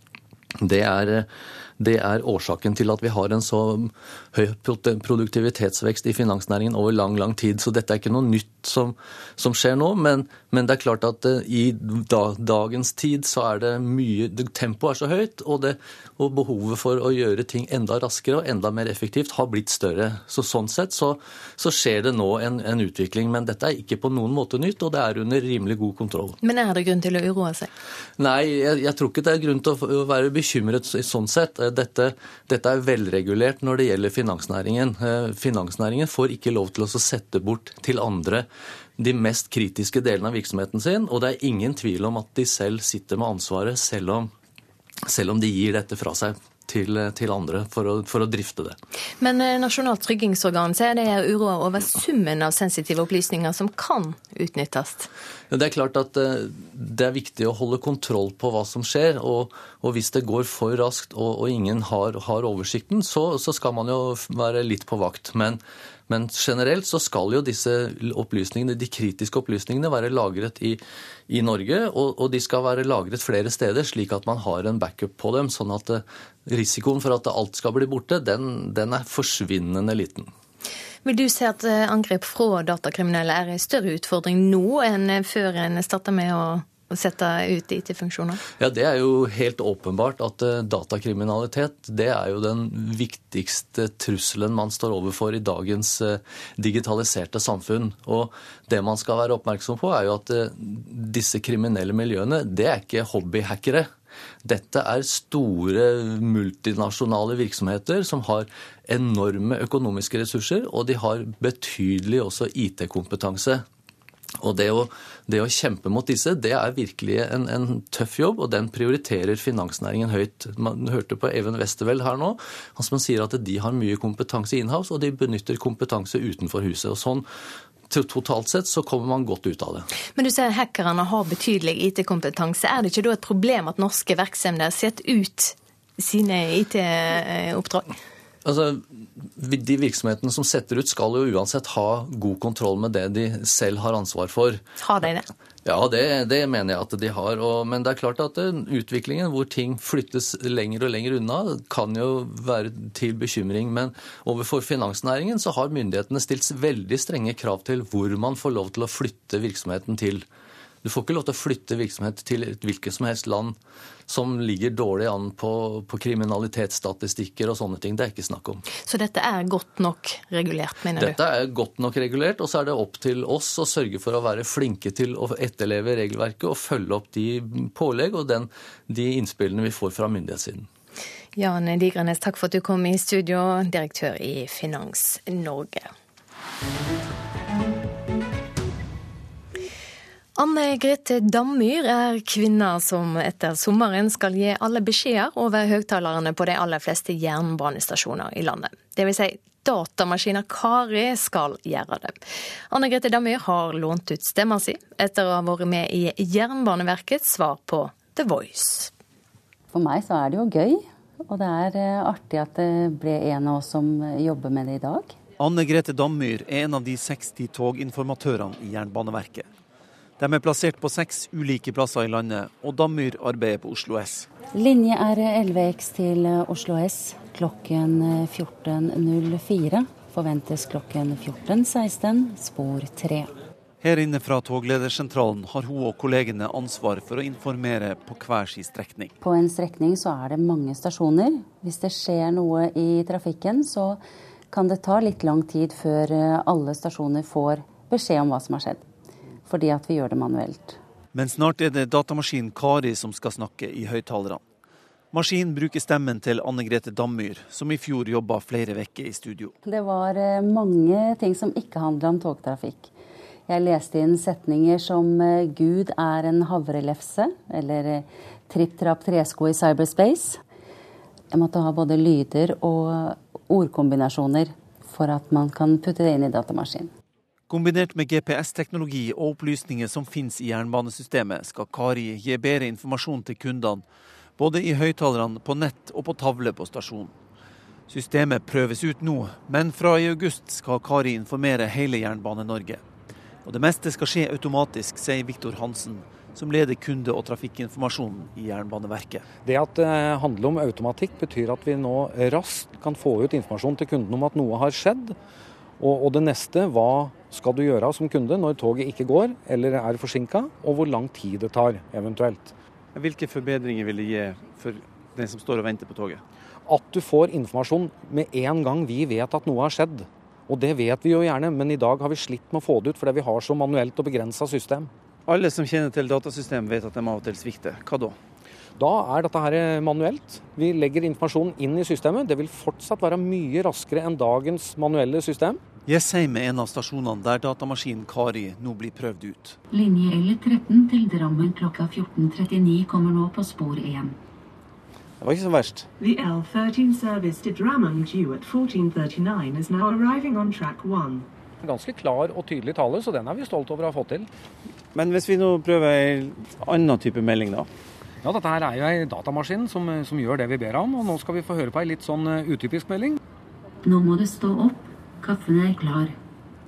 Det er eh, det er årsaken til at vi har en så høy produktivitetsvekst i finansnæringen over lang, lang tid. Så dette er ikke noe nytt som, som skjer nå, men, men, det er klart at eh, i da, dagens tid så er det mye Tempoet er så høyt, og, det, og, behovet for å gjøre ting enda raskere og enda mer effektivt har blitt større. Så sånn sett så, så skjer det nå en, en, utvikling, men dette er ikke på noen måte nytt, og det er under rimelig god kontroll. Men er det grunn til å uroe seg? Nei, jeg, jeg tror ikke det er grunn til å være bekymret sånn sett. Dette, dette er velregulert når det gjelder finansnæringen. Eh, finansnæringen får ikke lov til å sette bort til andre de mest kritiske delene av virksomheten sin, og det er ingen tvil om at de selv sitter med ansvaret, selv om selv om de gir dette fra seg til, til andre for å, for å, drifte det. Men eh, Nasjonalt tryggingsorgan sier det er uroa over summen av sensitive opplysninger som kan utnyttes? Det er klart at eh, det er viktig å holde kontroll på hva som skjer. Og, og hvis det går for raskt og, og ingen har, har oversikten, så, så, skal man jo være litt på vakt. Men men generelt så skal jo disse opplysningene, de kritiske opplysningene være lagret i, i Norge, og, og, de skal være lagret flere steder, slik at man har en backup på dem. Sånn at det, eh, risikoen for at alt skal bli borte, den, den er forsvinnende liten. Vil du si at eh, angrep fra datakriminelle er en større utfordring nå enn før en starta med å sette ut IT-funksjoner? Ja, Det er jo helt åpenbart at eh, datakriminalitet det er jo den viktigste trusselen man står overfor i dagens eh, digitaliserte samfunn. Og det man skal være oppmerksom på, er jo at eh, disse kriminelle miljøene det er ikke hobbyhackere. Dette er store multinasjonale virksomheter som har enorme økonomiske ressurser, og de har betydelig også IT-kompetanse. Og det å, det å, kjempe mot disse, det er virkelig en, en, tøff jobb, og den prioriterer finansnæringen høyt. Man hørte på Even Westerveld her nå, som sier at de har mye kompetanse inhouse, og de benytter kompetanse utenfor huset. og sånn Totalt sett så kommer man godt ut av det. Men du sier hackerne har betydelig IT-kompetanse. Er det ikke da et problem at norske virksomheter setter ut sine IT-oppdrag? Altså, De virksomhetene som setter ut, skal jo uansett ha god kontroll med det de selv har ansvar for. Har de det? Ja, det, det mener jeg at de har. Og, men det er klart at eh, utviklingen hvor ting flyttes lenger og lenger unna, kan jo være til bekymring. Men overfor finansnæringen så har myndighetene stilt veldig strenge krav til hvor man får lov til å flytte virksomheten til. Du får ikke lov til å flytte virksomhet til et hvilket som helst land som ligger dårlig an på, på, kriminalitetsstatistikker og sånne ting. Det er ikke snakk om. Så dette er godt nok regulert, mener dette du? Dette er godt nok regulert, og så er det opp til oss å sørge for å være flinke til å etterleve regelverket og følge opp de pålegg og den, de innspillene vi får fra myndighetssiden. Jan Digrenes, takk for at du kom i studio, direktør i Finans Norge. Anne Grete Dammyr er kvinna som etter sommeren skal gi alle beskjeder over høyttalerne på de aller fleste jernbanestasjoner i landet. Det vil si, datamaskiner Kari skal gjøre det. Anne Grete Dammyr har lånt ut stemma si etter å ha vært med i Jernbaneverkets svar på The Voice. For meg så er det jo gøy, og det er eh, artig at det ble en av oss som jobber med det i dag. Anne Grete Dammyr er en av de 60 toginformatørene i Jernbaneverket. De er plassert på seks ulike plasser i landet, og Dammyr arbeider på Oslo S. Linje er 11X til Oslo S klokken 14.04. Forventes klokken 14.16, spor 3. Her inne fra togledersentralen har hun og kollegene ansvar for å informere på hver sin strekning. På en strekning så er det mange stasjoner. Hvis det skjer noe i trafikken, så kan det ta litt lang tid før alle stasjoner får beskjed om hva som har skjedd fordi at vi gjør det manuelt. Men snart er det datamaskinen Kari som skal snakke i høyttalerne. Maskinen bruker stemmen til Anne Grete Dammyr, som i fjor jobba flere uker i studio. Det var eh, mange ting som ikke handla om togtrafikk. Jeg leste inn setninger som eh, 'Gud er en havrelefse', eller eh, 'Tripp trapp tresko i cyberspace'. Jeg måtte ha både lyder og ordkombinasjoner for at man kan putte det inn i datamaskinen. Kombinert med GPS-teknologi og opplysninger som finnes i jernbanesystemet, skal Kari gi bedre informasjon til kundene, både i høyttalerne, på nett og på tavle på stasjonen. Systemet prøves ut nå, men fra i august skal Kari informere hele Jernbane-Norge. Og det meste skal skje automatisk, sier Viktor Hansen, som leder kunde- og trafikkinformasjonen i Jernbaneverket. Det at det handler om automatikk, betyr at vi nå raskt kan få ut informasjon til kunden om at noe har skjedd. Og, og det neste, hva skal du gjøre som kunde når toget ikke går eller er forsinka, og hvor lang tid det tar eventuelt. Hvilke forbedringer vil det gi for den som står og venter på toget? At du får informasjon med en gang vi vet at noe har skjedd. Og det vet vi jo gjerne, men i dag har vi slitt med å få det ut fordi vi har så manuelt og begrensa system. Alle som kjenner til datasystem vet at de av og til svikter. Hva da? Da er dette her manuelt. Vi legger informasjonen inn i systemet. Det vil fortsatt være mye raskere enn dagens manuelle system. Jessheim er en av stasjonene der datamaskinen Kari nå blir prøvd ut. Linje L13 til Drammen klokka 14.39 kommer nå på spor 1. Det var ikke så verst. The L13 service to Drammen due at 1439 is now arriving on track 1. Ganske klar og tydelig tale, så den er vi stolt over å ha fått til. Men hvis vi nå prøver en annen type melding, da? Ja, dette her er jo ei datamaskin som, som, gjør det vi ber om, og nå skal vi få høre på ei litt sånn eh, utypisk melding. Nå må du stå opp. Kaffen er klar.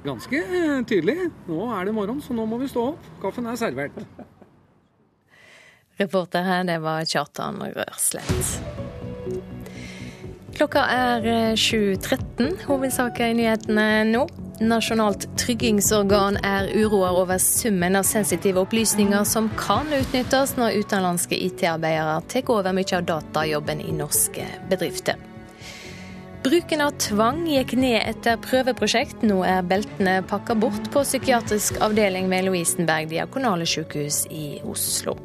Ganske eh, tydelig. Nå er det morgen, så nå må vi stå opp. Kaffen er servert. Reporter her, det var Kjartan Rørslett. Klokka er 7.13. Eh, Hovedsaker i nyhetene nå. Nasjonalt tryggingsorgan er uroa over summen av sensitive opplysninger som kan utnyttes når utenlandske IT-arbeidere tar over mye av datajobben i norske bedrifter. Bruken av tvang gikk ned etter prøveprosjekt. Nå er beltene pakka bort på psykiatrisk avdeling ved Lovisenberg diakonale sykehus i Oslo.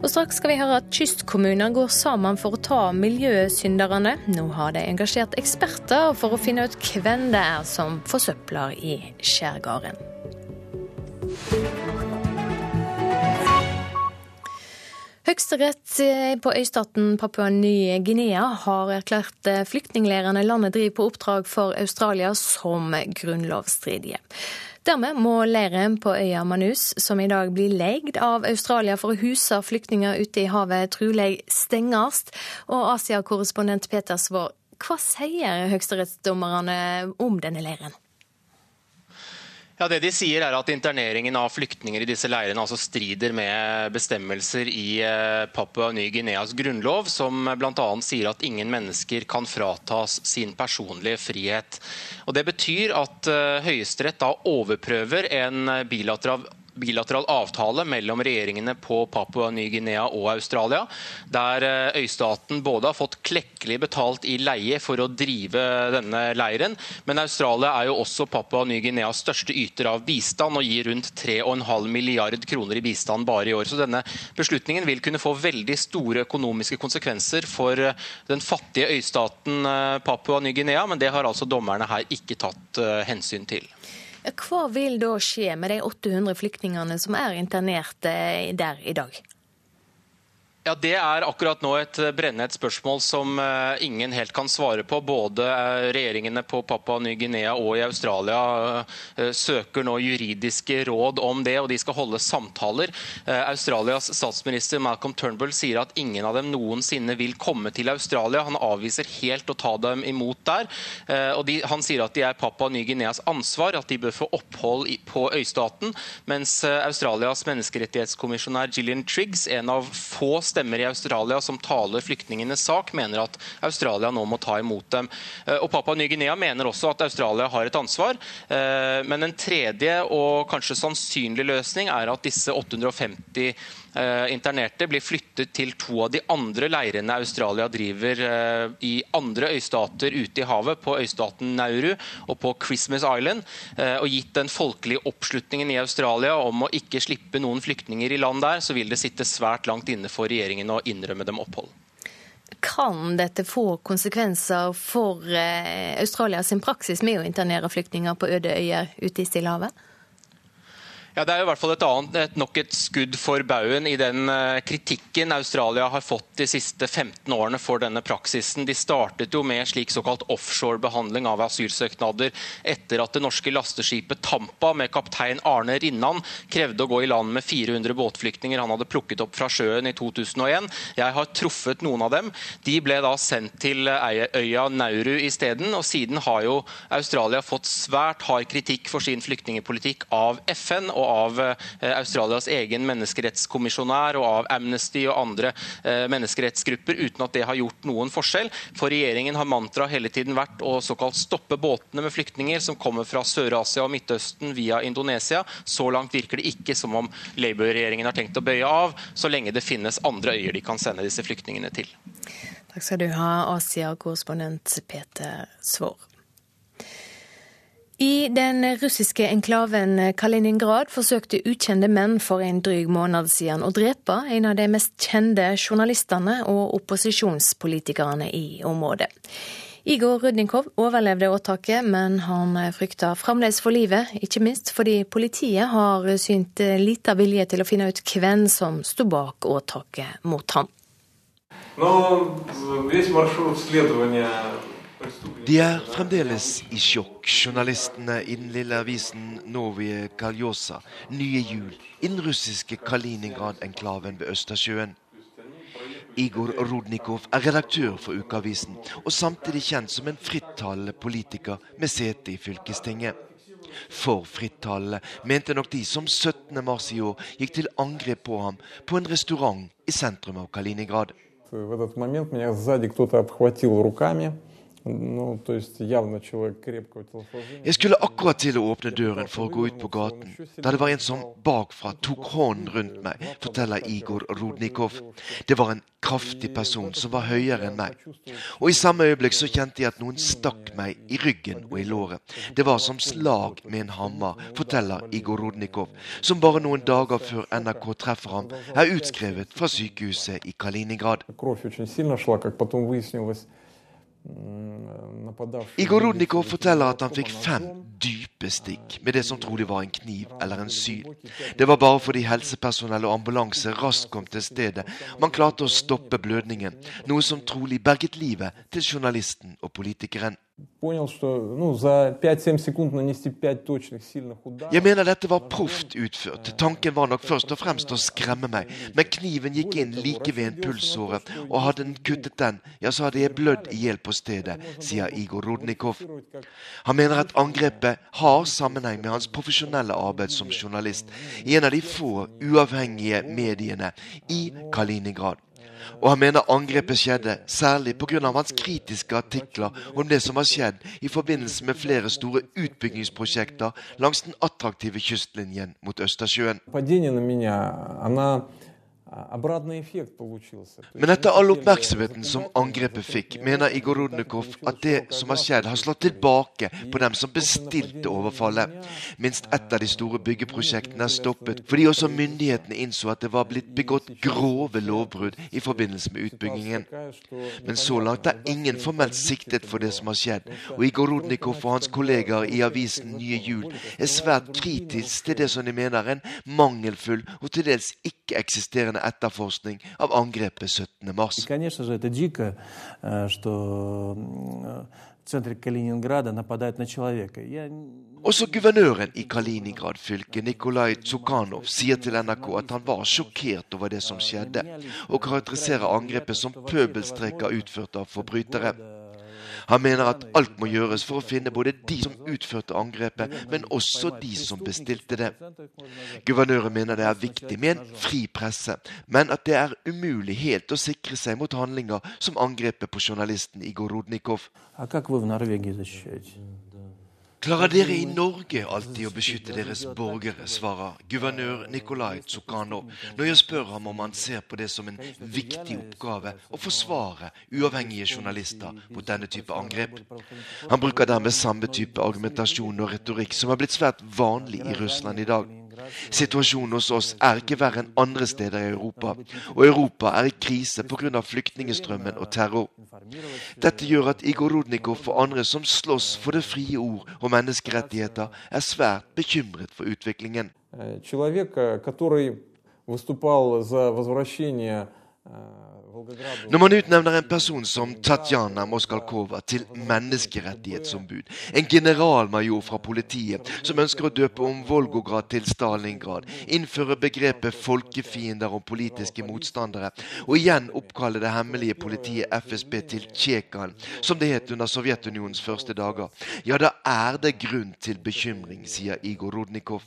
Og straks skal vi høre at kystkommuner går sammen for å ta miljøsynderne. Nå har de engasjert eksperter for å finne ut hvem det er som forsøpler i skjærgården. Høyesterett på øystaten Papua Ny-Guinea har erklært flyktningleirene landet driver på oppdrag for Australia som grunnlovsstridige. Dermed må leiren på øya Manus, som i dag blir leid av Australia for å huse flyktninger ute i havet, trolig stenges. Og Asia-korrespondent Peter Svaar, hva sier høyesterettsdommerne om denne leiren? Ja, Det de sier er at Interneringen av flyktninger i disse leirene altså strider med bestemmelser i eh, Papua Ny-Guineas grunnlov, som bl.a. sier at ingen mennesker kan fratas sin personlige frihet. Og Det betyr at uh, Høyesterett da overprøver en bilateral bilateral avtale mellom regjeringene på Papua Ny-Guinea og Australia, der eh, øystaten både har fått klekkelig betalt i leie for å drive denne leiren, men Australia er jo også Papua Ny-Guineas største yter av bistand og gir rundt 3,5 milliard kroner i bistand bare i år. Så denne beslutningen vil kunne få veldig store økonomiske konsekvenser for eh, den fattige øystaten eh, Papua Ny-Guinea, men det har altså dommerne her ikke tatt hensyn til. Hva vil da skje med de 800 flyktningene som er internert eh, der i dag? Ja, Det er akkurat nå et brennhett spørsmål som eh, ingen helt kan svare på. Både eh, regjeringene på Papua Ny-Guinea og i Australia søker nå juridiske råd om det, og de skal holde samtaler. Australias statsminister Malcolm Turnbull sier at ingen av dem noensinne vil komme til Australia. Han avviser helt å ta dem imot der. Og de, han sier at de er Papua Ny-Guineas ansvar, at de bør få opphold på øystaten, mens Australias menneskerettighetskommisjonær Gillian Triggs, en av få stemmer i Australia som taler flyktningenes sak, mener at Australia nå må ta imot dem. Eh, og Papua Ny-Guinea mener også at Australia har et ansvar. Eh, men en tredje og kanskje sannsynlig løsning er at disse 850 eh, internerte blir flyttet til to av de andre leirene Australia driver i andre øystater ute i havet, på øystaten Nauru og på Christmas Island. Og gitt den folkelige oppslutningen i Australia om å ikke slippe noen flyktninger i land der, så vil det sitte svært langt inne for regjeringen å innrømme dem opphold. Kan dette få konsekvenser for Australias praksis med å internere flyktninger på øde øyer ute i Stillehavet? Ja, Det er jo i hvert fall et annet, et, nok et skudd for baugen i den uh, kritikken Australia har fått de siste 15 årene for denne praksisen. De startet jo med slik såkalt offshore-behandling av asylsøknader etter at det norske lasteskipet Tampa med kaptein Arne Rinnan krevde å gå i land med 400 båtflyktninger han hadde plukket opp fra sjøen i 2001. Jeg har truffet noen av dem. De ble da sendt til øya Nauru isteden, og siden har jo Australia fått svært hard kritikk for sin flyktningpolitikk av FN. og av eh, Australias egen menneskerettskommisjonær og av Amnesty og andre eh, menneskerettsgrupper, uten at det har gjort noen forskjell. For regjeringen har mantra hele tiden vært å såkalt stoppe båtene med flyktninger som kommer fra Sør-Asia og Midtøsten via Indonesia. Så langt virker det ikke som om Labour-regjeringen har tenkt å bøye av, så lenge det finnes andre øyer de kan sende disse flyktningene til. Takk skal du ha, Asia-korrespondent Peter Svaar. I den russiske enklaven Kaliningrad forsøkte ukjente menn for en dryg måned siden å drepe en av de mest kjente journalistene og opposisjonspolitikerne i området. Igor Rudnikov overlevde åtaket, men han frykter fremdeles for livet, ikke minst fordi politiet har synt lite vilje til å finne ut hvem som sto bak åtaket mot ham. De er fremdeles i sjokk, journalistene i den lille avisen Novie Kaljosa. Nye jul i den russiske Kaliningrad-enklaven ved Østersjøen. Igor Rudnikov er redaktør for ukeavisen, og samtidig kjent som en frittalende politiker med sete i fylkestinget. For frittalende mente nok de som 17. mars i år gikk til angrep på ham på en restaurant i sentrum av Kaliningrad. В этот момент меня сзади кто-то обхватил руками. Jeg skulle akkurat til å åpne døren for å gå ut på gaten, da det var en som bakfra tok hånden rundt meg, forteller Igor Rodnikov. Det var en kraftig person som var høyere enn meg. Og i samme øyeblikk så kjente jeg at noen stakk meg i ryggen og i låret. Det var som slag med en hammer, forteller Igor Rodnikov, som bare noen dager før NRK treffer ham, er utskrevet fra sykehuset i Kaliningrad. Igor Rudnikov forteller at han fikk fem dype stikk med det som trolig var en kniv eller en syl. Det var bare fordi helsepersonell og ambulanse raskt kom til stedet man klarte å stoppe blødningen, noe som trolig berget livet til journalisten og politikeren. Jeg mener dette var proft utført. Tanken var nok først og fremst å skremme meg, men kniven gikk inn like ved en pulsåre, og hadde den kuttet den, ja, så hadde jeg blødd i hjel på stedet, sier Igor Rodnikov. Han mener at angrepet har sammenheng med hans profesjonelle arbeid som journalist i en av de få uavhengige mediene i Kaliningrad. Og han mener angrepet skjedde særlig pga. hans kritiske artikler om det som har skjedd i forbindelse med flere store utbyggingsprosjekter langs den attraktive kystlinjen mot Østersjøen. Men etter all oppmerksomheten som angrepet fikk, mener Igor Rudnikov at det som har skjedd, har slått tilbake på dem som bestilte overfallet. Minst ett av de store byggeprosjektene er stoppet fordi også myndighetene innså at det var blitt begått grove lovbrudd i forbindelse med utbyggingen. Men så langt er ingen formelt siktet for det som har skjedd, og Igor Rudnikov og hans kollegaer i avisen Nye Jul er svært kritisk til det som de mener er en mangelfull og til dels ikke-eksisterende etterforskning av angrepet 17. mars. Også guvernøren i Kaliningrad-fylket, Nikolai Tsukhanov, sier til NRK at han var sjokkert over det som skjedde, og karakteriserer angrepet som pøbelstreker utført av forbrytere. Han mener at alt må gjøres for å finne både de som utførte angrepet, men også de som bestilte det. Guvernøren mener det er viktig med en fri presse, men at det er umulig helt å sikre seg mot handlinger som angrepet på journalisten Igor Rudnikov. Klarer dere i Norge alltid å beskytte deres borgere, svarer guvernør Nikolai Tsukhanov når jeg spør ham om han ser på det som en viktig oppgave å forsvare uavhengige journalister mot denne type angrep. Han bruker dermed samme type argumentasjon og retorikk som har blitt svært vanlig i Russland i dag. Situasjonen hos oss er ikke verre enn andre steder i Europa, og Europa er i krise pga. flyktningestrømmen og terror. Dette gjør at Igor Rudnikov og andre som slåss for det frie ord og menneskerettigheter, er svært bekymret for utviklingen. Человек, который выступал за возвращение når man utnevner en person som Tatjana Moskalkova til menneskerettighetsombud, en generalmajor fra politiet som ønsker å døpe om Volgograd til Stalingrad, innføre begrepet folkefiender og politiske motstandere, og igjen oppkalle det hemmelige politiet FSB til Tsjekan, som det het under Sovjetunionens første dager, ja, da er det grunn til bekymring, sier Igor Rudnikov.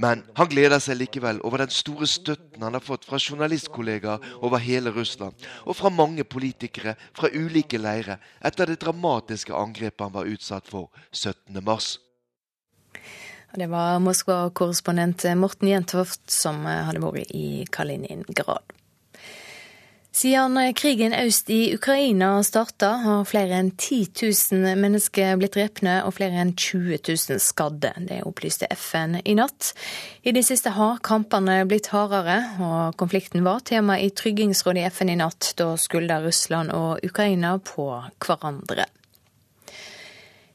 Men han gleder seg likevel over den store støtten han har fått fra journalistkollegaer over hele Russland, og fra mange politikere fra ulike leirer etter det dramatiske angrepet han var utsatt for 17.3. Det var Moskva-korrespondent Morten Jentoft som hadde vært i Kaliningrad. Siden krigen øst i Ukraina starta, har flere enn 10 000 mennesker blitt drepne og flere enn 20 000 skadde. Det opplyste FN i natt. I det siste har kampene blitt hardere, og konflikten var tema i Tryggingsrådet i FN i natt. Da skulda Russland og Ukraina på hverandre.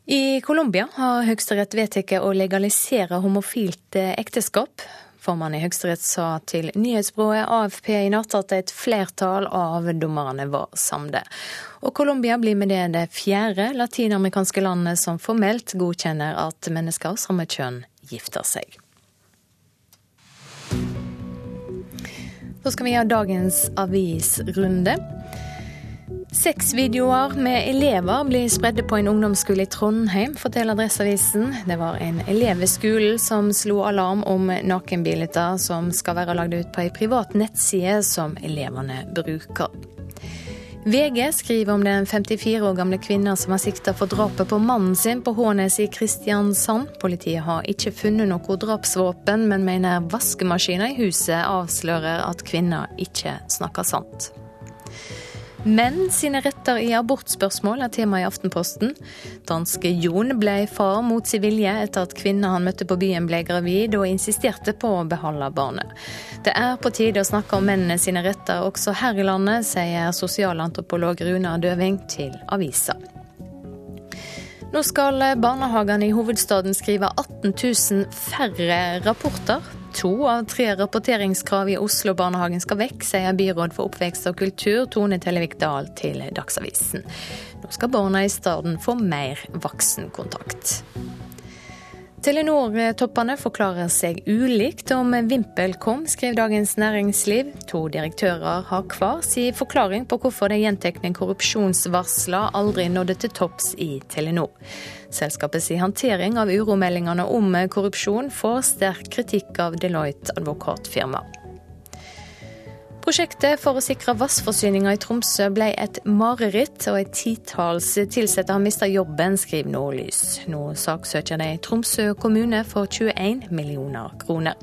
I Colombia har Høyesterett vedtatt å legalisere homofilt ekteskap. Formannen i Høyesterett sa til nyhetsbyrået AFP i natt at et flertall av dommerne var samde. Og Colombia blir med det det fjerde latinamerikanske landet som formelt godkjenner at mennesker av samme kjønn gifter seg. Så skal vi ha dagens avisrunde. Sexvideoer med elever blir spredde på en ungdomsskole i Trondheim, forteller Adresseavisen. Det var en elev ved skolen som slo alarm om nakenbilder som skal være lagd ut på ei privat nettside som elevene bruker. VG skriver om den 54 år gamle kvinna som har sikta for drapet på mannen sin på Hånes i Kristiansand. Politiet har ikke funnet noe drapsvåpen, men mener vaskemaskina i huset avslører at kvinna ikke snakker sant. Menn sine retter i abortspørsmål er tema i Aftenposten. Danske Jon ble far mot sin vilje etter at kvinna han møtte på byen ble gravid og insisterte på å beholde barnet. Det er på tide å snakke om mennene sine retter også her i landet, sier sosialantropolog Runa Døving til avisa. Nå skal barnehagene i hovedstaden skrive 18 000 færre rapporter. To av tre rapporteringskrav i Oslo-barnehagen skal vekk, sier byråd for oppvekst og kultur Tone Tellevik Dahl til Dagsavisen. Nå skal barna i staden få mer voksenkontakt. Telenor-toppene forklarer seg ulikt om VimpelCom, skriver Dagens Næringsliv. To direktører har hver sin forklaring på hvorfor de gjentekne korrupsjonsvarslene aldri nådde til topps i Telenor. Selskapets håndtering av uromeldingene om korrupsjon får sterk kritikk av Deloitte advokatfirma. Prosjektet for å sikre vannforsyninga i Tromsø ble et mareritt, og et titalls ansatte har mista jobben, skriver Nordlys. Nå saksøker de Tromsø kommune for 21 millioner kroner.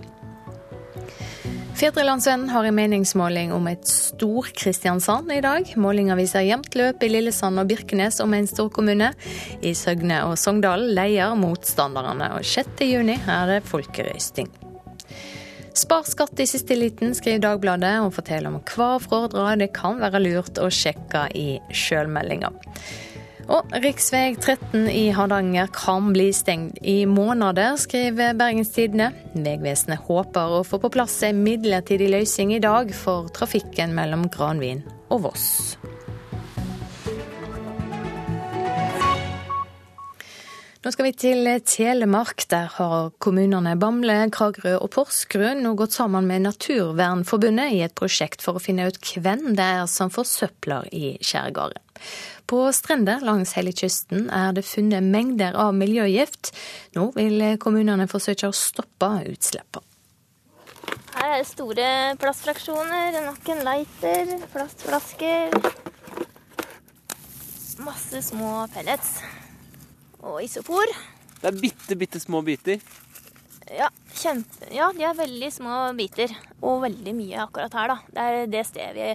Fedrelandsvennen har en meningsmåling om et Stor-Kristiansand i dag. Målinga viser jevnt løp i Lillesand og Birkenes om en storkommune. I Søgne og Sogndal leier motstanderne, og 6.6 er det folkerøysting. Spar skatt i siste liten, skriver Dagbladet, og forteller om hva fradrag det kan være lurt å sjekke i sjølmeldinga. Og rv. 13 i Hardanger kan bli stengt i måneder, skriver Bergens Tidende. Vegvesenet håper å få på plass en midlertidig løsning i dag for trafikken mellom Granvin og Voss. Nå skal vi til Telemark. Der har kommunene Bamble, Kragerø og Porsgrunn nå gått sammen med Naturvernforbundet i et prosjekt for å finne ut hvem det er som forsøpler i skjærgården. På strender langs hele kysten er det funnet mengder av miljøgift. Nå vil kommunene forsøke å stoppe utslippene. Her er det store plastfraksjoner, nok en lighter, plastflasker. Masse små pellets og isopor. Det er bitte, bitte små biter? Ja, kjempe, ja, de er veldig små biter. Og veldig mye akkurat her, da. Det er det stedet vi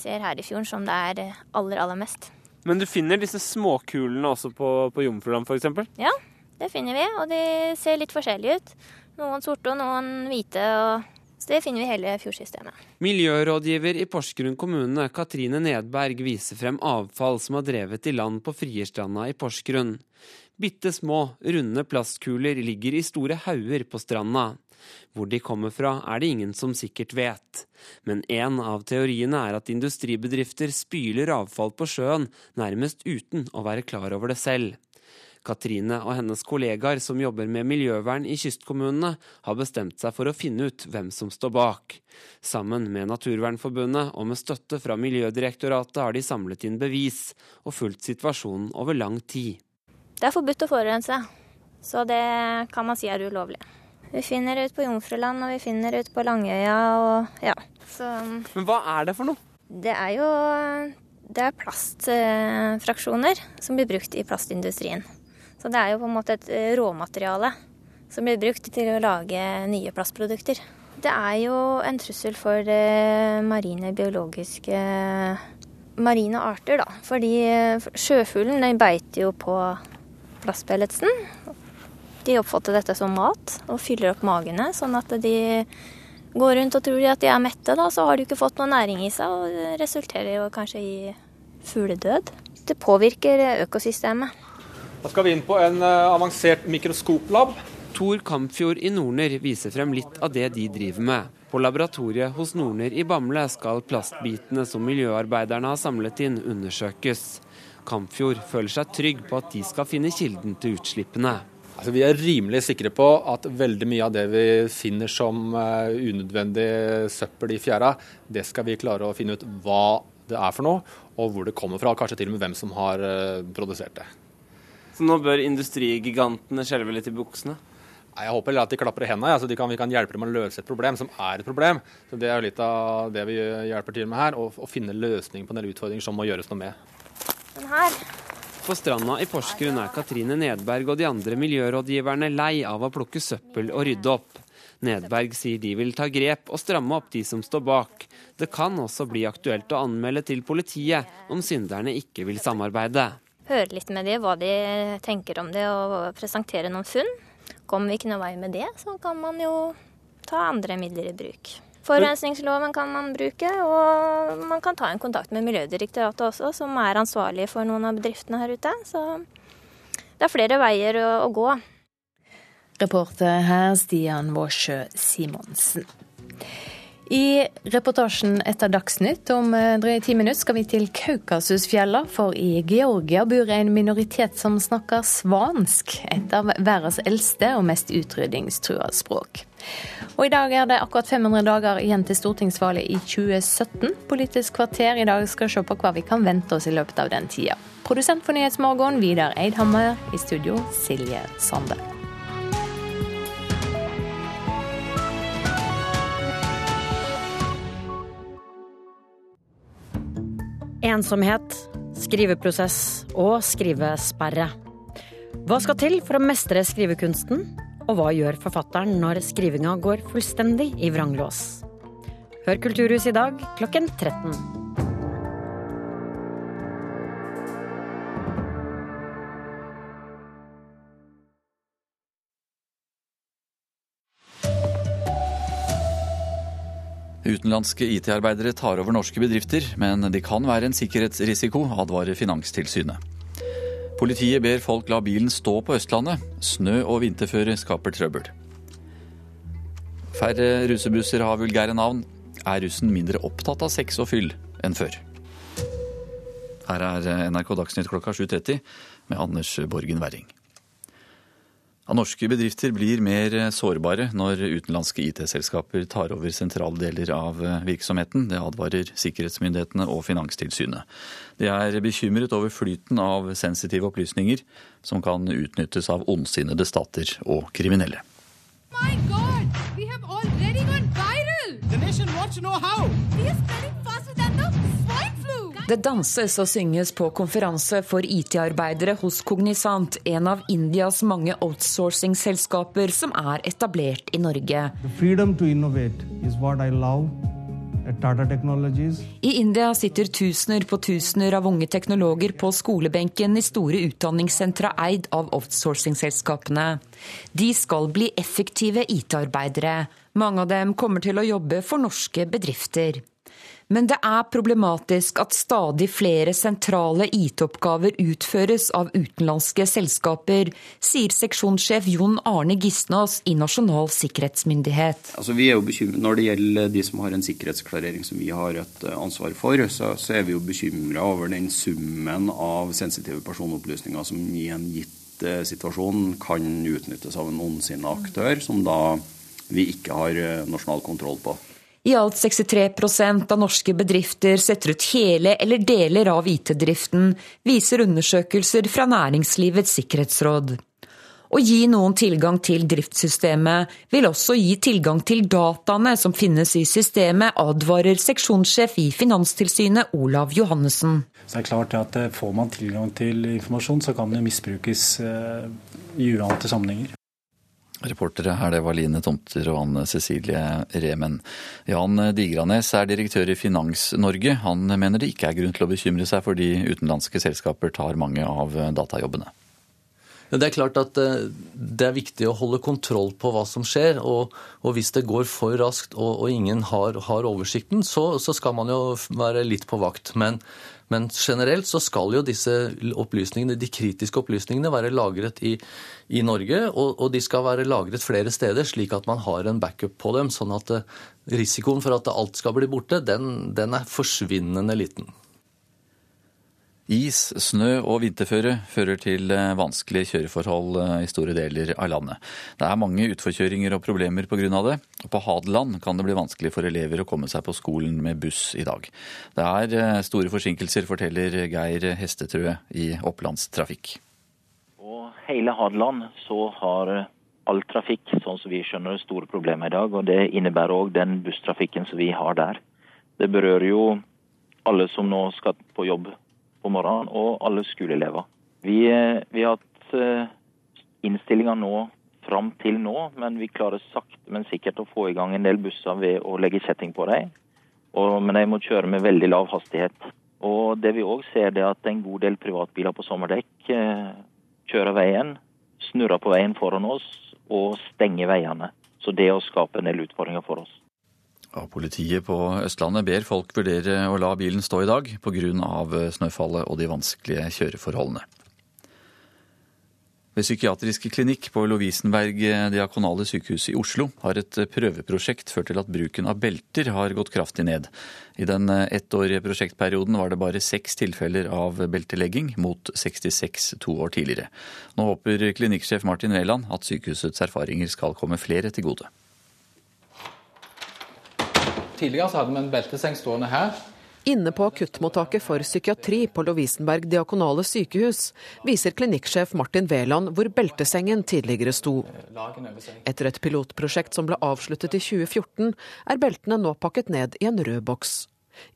ser her i fjorden som det er aller, aller mest. Men du finner disse småkulene også på, på Jomfruland f.eks.? Ja, det finner vi. Og de ser litt forskjellige ut. Noen sorte og noen hvite. og så det finner vi i hele fjordsystemet. Miljørådgiver i Porsgrunn kommune, Katrine Nedberg, viser frem avfall som har drevet i land på Frierstranda i Porsgrunn. Bitte små, runde plastkuler ligger i store hauger på stranda. Hvor de kommer fra, er det ingen som sikkert vet. Men en av teoriene er at industribedrifter spyler avfall på sjøen, nærmest uten å være klar over det selv. Katrine og hennes kollegaer som jobber med miljøvern i kystkommunene, har bestemt seg for å finne ut hvem som står bak. Sammen med Naturvernforbundet og med støtte fra Miljødirektoratet har de samlet inn bevis og fulgt situasjonen over lang tid. Det er forbudt å forurense, så det kan man si er ulovlig. Vi finner det ut på Jomfruland og vi finner det ut på Langøya og ja. Så, Men hva er det for noe? Det er jo det er plastfraksjoner som blir brukt i plastindustrien. Så det er jo på en måte et eh, råmateriale som blir brukt til å lage nye plastprodukter. Det er jo en trussel for eh, marine biologiske marine arter, da. Fordi sjøfuglen den beiter jo på plastpelletsen. De oppfatter dette som mat og fyller opp magene, sånn at de går rundt og tror at de er mette. Da, så har de ikke fått noe næring i seg, og det resulterer jo kanskje i fugledød. Det påvirker økosystemet. Da skal vi inn på en avansert mikroskoplab. Tor Kampfjord i Norner viser frem litt av det de driver med. På laboratoriet hos Norner i Bamble skal plastbitene som miljøarbeiderne har samlet inn, undersøkes. Kampfjord føler seg trygg på at de skal finne kilden til utslippene. Altså, vi er rimelig sikre på at veldig mye av det vi finner som uh, unødvendig søppel i fjæra, det skal vi klare å finne ut hva det er for noe, og hvor det kommer fra. Kanskje til og med hvem som har uh, produsert det. Så nå bør industrigigantene skjelve litt i buksene? Nei, Jeg håper at de klapper i hendene, så de kan, vi kan hjelpe dem å løse et problem som er et problem. Så Det er jo litt av det vi hjelper til med her, å, å finne løsning på en del utfordringer som må gjøres noe med. Den her på stranda i Porsgrunn er Katrine Nedberg og de andre miljørådgiverne lei av å plukke søppel og rydde opp. Nedberg sier de vil ta grep og stramme opp de som står bak. Det kan også bli aktuelt å anmelde til politiet om synderne ikke vil samarbeide. Høre litt med dem hva de tenker om det og presentere noen funn. Kommer vi ikke noe vei med det, så kan man jo ta andre midler i bruk. Forurensningsloven kan man bruke, og man kan ta en kontakt med Miljødirektoratet også, som er ansvarlig for noen av bedriftene her ute. Så det er flere veier å, å gå. Reporter her Stian Vårsjø Simonsen. I reportasjen etter Dagsnytt om eh, drøye ti minutter skal vi til Kaukasusfjella, for i Georgia bor en minoritet som snakker svansk, et av verdens eldste og mest utryddingstrua språk. Og i dag er det akkurat 500 dager igjen til stortingsvalget i 2017. Politisk kvarter i dag skal se på hva vi kan vente oss i løpet av den tida. Produsent for Nyhetsmorgen, Vidar Eidhammer. I studio, Silje Sande. Ensomhet, skriveprosess og skrivesperre. Hva skal til for å mestre skrivekunsten, og hva gjør forfatteren når skrivinga går fullstendig i vranglås? Hør Kulturhuset i dag klokken 13. Utenlandske IT-arbeidere tar over norske bedrifter, men de kan være en sikkerhetsrisiko, advarer Finanstilsynet. Politiet ber folk la bilen stå på Østlandet. Snø og vinterføre skaper trøbbel. Færre russebusser har vulgære navn. Er russen mindre opptatt av sex og fyll enn før? Her er NRK Dagsnytt klokka 7.30 med Anders Borgen Werring. Ja, norske bedrifter blir mer sårbare når utenlandske IT-selskaper tar over sentrale deler av virksomheten. Det advarer sikkerhetsmyndighetene og Finanstilsynet. De er bekymret over flyten av sensitive opplysninger som kan utnyttes av ondsinnede stater og kriminelle. My God, we have already gone viral! The nation wants to know how. We are det danses og synges på konferanse for IT-arbeidere hos Kognisant, en av Indias mange outsourcing-selskaper som er etablert i Norge. I India sitter tusener på tusener av unge teknologer på skolebenken i store utdanningssentra eid av outsourcing-selskapene. De skal bli effektive IT-arbeidere. Mange av dem kommer til å jobbe for norske bedrifter. Men det er problematisk at stadig flere sentrale IT-oppgaver utføres av utenlandske selskaper, sier seksjonssjef Jon Arne Gisnås i Nasjonal sikkerhetsmyndighet. Altså, vi er jo Når det gjelder de som har en sikkerhetsklarering som vi har et eh, ansvar for, så, så er vi jo bekymra over den summen av sensitive personopplysninger som i en gitt eh, situasjon kan utnyttes av en ondsinnet aktør, som da vi ikke har eh, nasjonal kontroll på. I alt 63% av norske bedrifter setter ut hele eller deler av IT-driften, viser undersøkelser fra Næringslivets sikkerhetsråd. Å gi noen tilgang til driftssystemet vil også gi tilgang til dataene som finnes i systemet, advarer seksjonssjef i Finanstilsynet Olav Johannessen. Så det er klart at eh, Får man tilgang til informasjon, så kan det misbrukes eh, i uante sammenhenger. Reportere her, det var Line Tomter og Anne Cecilie Remen. Jan Digranes er direktør i Finans-Norge. Han mener det ikke er grunn til å bekymre seg fordi utenlandske selskaper tar mange av datajobbene. Det er klart at eh, det er viktig å holde kontroll på hva som skjer. Og, hvis det går for raskt og, ingen har, oversikten, så, skal man jo være litt på vakt. Men, men, generelt så skal jo disse opplysningene, de kritiske opplysningene være lagret i, i Norge. Og, og, de skal være lagret flere steder, slik at man har en backup på dem. Sånn at eh, risikoen for at alt skal bli borte, den, den er forsvinnende liten. Is, snø og vinterføre fører til eh, vanskelige kjøreforhold eh, i store deler av landet. Det er mange utforkjøringer og problemer pga. det. Og på Hadeland kan det bli vanskelig for elever å komme seg på skolen med buss i dag. Det er eh, store forsinkelser, forteller Geir Hestetrø i Opplandstrafikk. På hele Hadeland så har all trafikk, sånn som vi skjønner store problemer i dag. Og det innebærer òg den busstrafikken som vi har der. Det berører jo alle som nå skal på jobb på morgenen, og alle skoleelever. Vi, eh, vi har hatt eh, innstillinger nå fram til nå, men vi klarer sakte, men sikkert å få i gang en del busser ved å legge kjetting på dem. Men de må kjøre med veldig lav hastighet. Og det vi òg ser, det er at en god del privatbiler på sommerdekk eh, kjører veien, snurrer på veien foran oss og stenger veiene. Så det å skape en del utfordringer for oss. Ja, politiet på Østlandet ber folk vurdere å la bilen stå i dag pga. snøfallet og de vanskelige kjøreforholdene. Ved psykiatrisk klinikk på Lovisenberg diakonale sykehus i Oslo har et prøveprosjekt ført til at bruken av belter har gått kraftig ned. I den ettårige prosjektperioden var det bare seks tilfeller av beltelegging, mot 66 to år tidligere. Nå håper klinikksjef Martin Wæland at sykehusets erfaringer skal komme flere til gode. Tidligere hadde vi en belteseng stående her. Inne på akuttmottaket for psykiatri på Lovisenberg diakonale sykehus viser klinikksjef Martin Wæland hvor beltesengen tidligere sto. Etter et pilotprosjekt som ble avsluttet i 2014, er beltene nå pakket ned i en rød boks.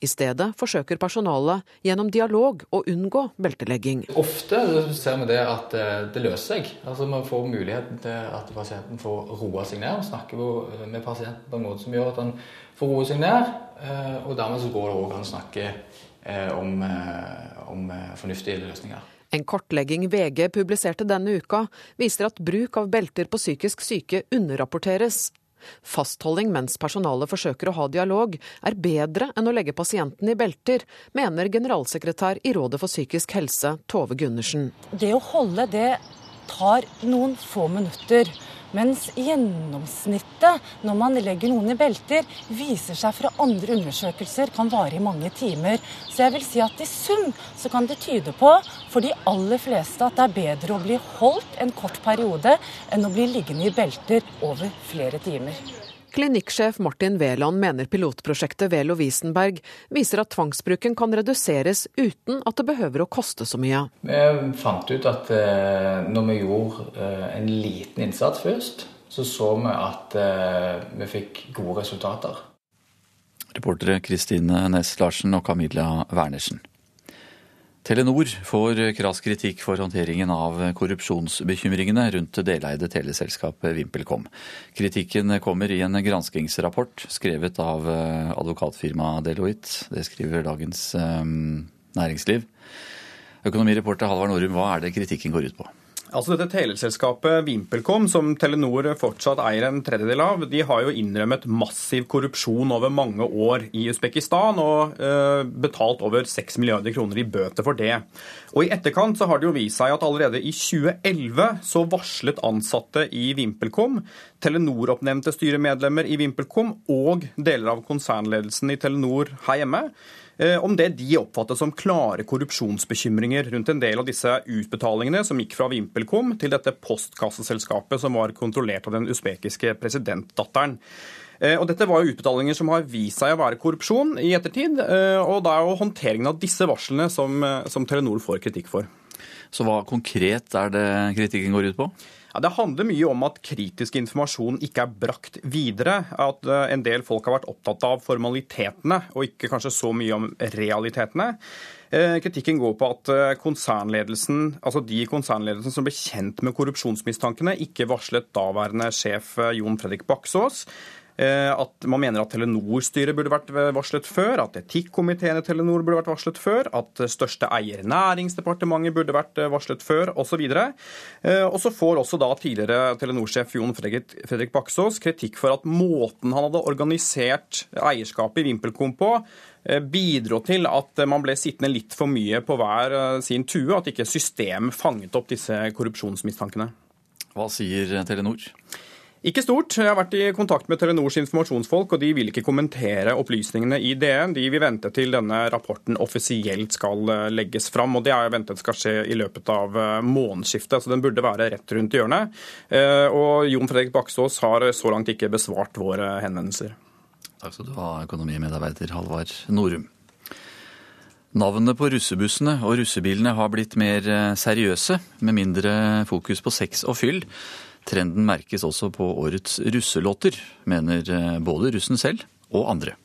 I stedet forsøker personalet gjennom dialog å unngå beltelegging. Ofte ser vi det at eh, det løser seg. Altså Man får muligheten til at pasienten får roa seg ned. og snakker med pasienten på en måte som gjør at han får roe seg ned. Eh, og dermed så går det òg an å snakke eh, om, om fornuftige løsninger. En kartlegging VG publiserte denne uka, viser at bruk av belter på psykisk syke underrapporteres. Fastholding mens personalet forsøker å ha dialog, er bedre enn å legge pasienten i belter, mener generalsekretær i Rådet for psykisk helse, Tove Gundersen. Det å holde det tar noen få minutter. Mens gjennomsnittet når man legger noen i belter, viser seg fra andre undersøkelser kan vare i mange timer. Så jeg vil si at i sum så kan det tyde på for de aller fleste at det er bedre å bli holdt en kort periode enn å bli liggende i belter over flere timer. Klinikksjef Martin Wæland mener pilotprosjektet ved Lovisenberg viser at tvangsbruken kan reduseres uten at det behøver å koste så mye. Vi fant ut at eh, når vi gjorde eh, en liten innsats først, så så vi at eh, vi fikk gode resultater. Reportere Kristine Næss Larsen og Camilla Wernersen. Telenor får krass kritikk for håndteringen av korrupsjonsbekymringene rundt deleide teleselskapet VimpelCom. Kritikken kommer i en granskingsrapport skrevet av eh, advokatfirmaet Deloitte. Det skriver Dagens um, Næringsliv. Økonomireporter Halvard Norum, hva er det kritikken går ut på? Altså dette Teleselskapet VimpelCom, som Telenor fortsatt eier en tredjedel av, de har jo innrømmet massiv korrupsjon over mange år i Usbekistan, og eh, betalt over 6 milliarder kroner i bøter for det. Og I etterkant så har det jo vist seg at allerede i 2011 så varslet ansatte i VimpelCom, Telenor-oppnevnte styremedlemmer i VimpelCom og deler av konsernledelsen i Telenor her hjemme om det de oppfattet som klare korrupsjonsbekymringer rundt en del av disse utbetalingene som gikk fra VimpelCom til dette postkasseselskapet som var kontrollert av den usbekiske presidentdatteren. Eh, og Dette var jo utbetalinger som har vist seg å være korrupsjon i ettertid. Eh, og Det er jo håndteringen av disse varslene som, som Telenor får kritikk for. Så hva konkret er det kritikken går ut på? Ja, Det handler mye om at kritisk informasjon ikke er brakt videre. At eh, en del folk har vært opptatt av formalitetene, og ikke kanskje så mye om realitetene. Eh, kritikken går på at eh, konsernledelsen, altså de konsernledelsen som ble kjent med korrupsjonsmistankene, ikke varslet daværende sjef Jon Fredrik Baksås. At man mener at Telenor-styret burde vært varslet før, at etikkomiteen i Telenor burde vært varslet før, at største eier Næringsdepartementet burde vært varslet før, osv. Og så får også da tidligere Telenor-sjef Jon Fredrik, Fredrik Baksås kritikk for at måten han hadde organisert eierskapet i VimpelCom på, bidro til at man ble sittende litt for mye på hver sin tue, at ikke systemet fanget opp disse korrupsjonsmistankene. Hva sier Telenor? Ikke stort. Jeg har vært i kontakt med Telenors informasjonsfolk, og de vil ikke kommentere opplysningene i DN. De vil vente til denne rapporten offisielt skal eh, legges fram, og det er ventet skal skje i løpet av eh, månedsskiftet. Så den burde være rett rundt hjørnet. Eh, og Jon Fredrik Baksås har så langt ikke besvart våre henvendelser. Takk skal du ha, økonomimedarbeider Halvard Norum. Navnene på russebussene og russebilene har blitt mer seriøse, med mindre fokus på sex og fyll. Trenden merkes også på årets russelåter, mener både russen selv og andre.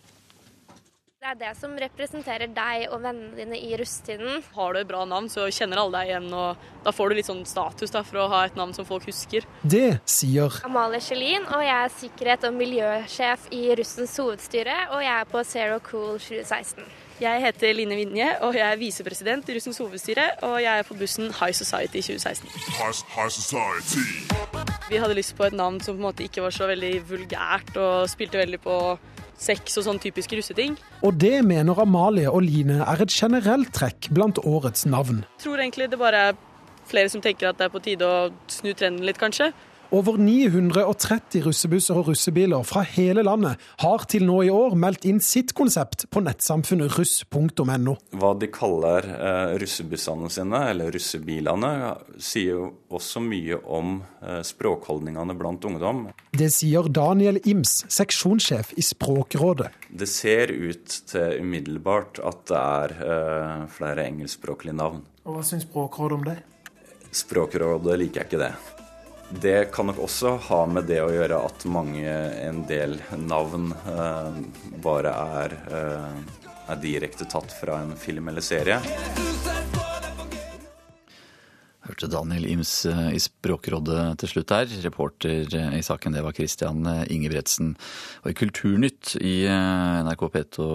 Det er det som representerer deg og vennene dine i russetiden. Har du et bra navn, så kjenner alle deg igjen, og da får du litt sånn status da, for å ha et navn som folk husker. Det sier Amalie Kjellin, og jeg er sikkerhet- og miljøsjef i Russens hovedstyre, og jeg er på Zero Cool 2016. Jeg heter Line Vinje, og jeg er visepresident i Russens hovedstyre, og jeg er på bussen High Society 2016. High, high Society. Vi hadde lyst på et navn som på en måte ikke var så veldig vulgært, og spilte veldig på sex og sånn typiske russeting. Og det mener Amalie og Line er et generelt trekk blant årets navn. Jeg tror egentlig det bare er flere som tenker at det er på tide å snu trenden litt, kanskje. Over 930 russebusser og russebiler fra hele landet har til nå i år meldt inn sitt konsept på nettsamfunnet russ.no. Hva de kaller eh, russebussene sine, eller russebilene, sier jo også mye om eh, språkholdningene blant ungdom. Det sier Daniel Ims, seksjonssjef i Språkrådet. Det ser ut til umiddelbart at det er eh, flere engelskspråklige navn. Og Hva syns Språkrådet om det? Språkrådet liker jeg ikke det. Det kan nok også ha med det å gjøre at mange, en del navn eh, bare er, eh, er direkte tatt fra en film eller serie. Hørte Daniel Ims eh, i Språkrådet til slutt her. Reporter eh, i saken det var Christian eh, Ingebretsen. Og i Kulturnytt i NRK P2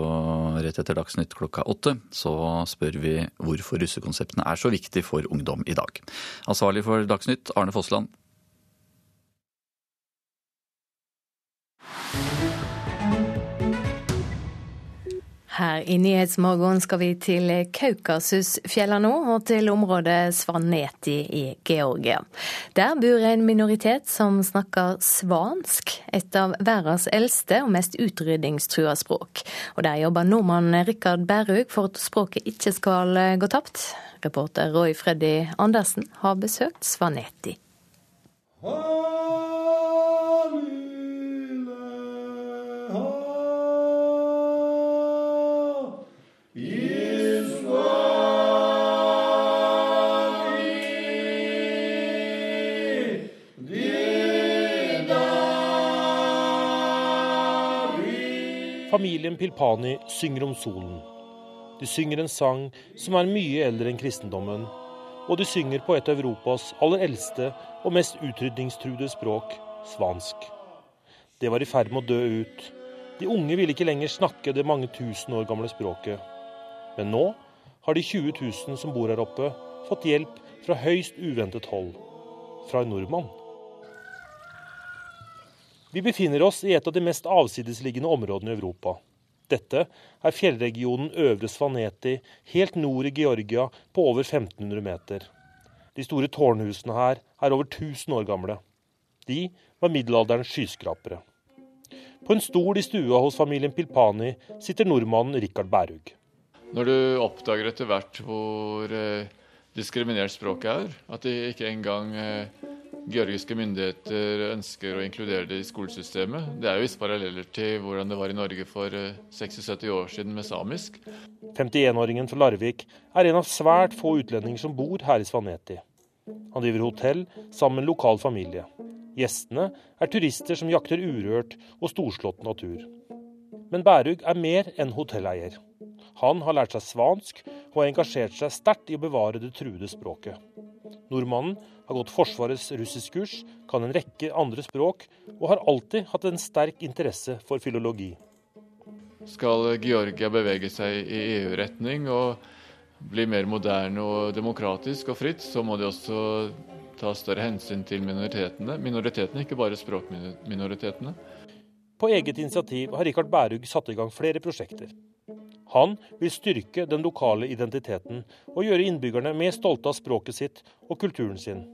rett etter Dagsnytt klokka åtte så spør vi hvorfor russekonseptene er så viktig for ungdom i dag. Ansvarlig for Dagsnytt, Arne Fossland. Her i Nyhetsmorgen skal vi til Kaukasusfjella nå, og til området Svaneti i Georgia. Der bor en minoritet som snakker svansk, et av verdens eldste og mest utryddingstrua språk. Og der jobber nordmannen Rikard Bærhaug for at språket ikke skal gå tapt. Reporter Roy Freddy Andersen har besøkt Svaneti. Familien Pilpani synger om solen. De synger en sang som er mye eldre enn kristendommen, og de synger på et av Europas aller eldste og mest utrydningstruede språk, svansk. Det var i ferd med å dø ut. De unge ville ikke lenger snakke det mange tusen år gamle språket. Men nå har de 20 000 som bor her oppe, fått hjelp fra høyst uventet hold. Fra en nordmann. Vi befinner oss i et av de mest avsidesliggende områdene i Europa. Dette er fjellregionen Øvre Svaneti, helt nord i Georgia, på over 1500 meter. De store tårnhusene her er over 1000 år gamle. De var middelalderens skyskrapere. På en stol i stua hos familien Pilpani sitter nordmannen Rikard Bærhaug. Når du oppdager etter hvert hvor eh, diskriminert språket er, at de ikke engang eh, georgiske myndigheter ønsker å inkludere det i skolesystemet. Det er jo visse paralleller til hvordan det var i Norge for 60-70 eh, år siden med samisk. 51-åringen fra Larvik er en av svært få utlendinger som bor her i Svaneti. Han driver hotell sammen med lokal familie. Gjestene er turister som jakter urørt og storslått natur. Men Bærug er mer enn hotelleier. Han har lært seg svansk og har engasjert seg sterkt i å bevare det truede språket. Nordmannen har gått Forsvarets russiskkurs, kan en rekke andre språk og har alltid hatt en sterk interesse for filologi. Skal Georgia bevege seg i EU-retning og bli mer moderne og demokratisk og fritt, så må de også ta større hensyn til minoritetene. Minoritetene, ikke bare språkminoritetene. På eget initiativ har Rikard Bærug satt i gang flere prosjekter. Han vil styrke den lokale identiteten og gjøre innbyggerne mer stolte av språket sitt og kulturen sin.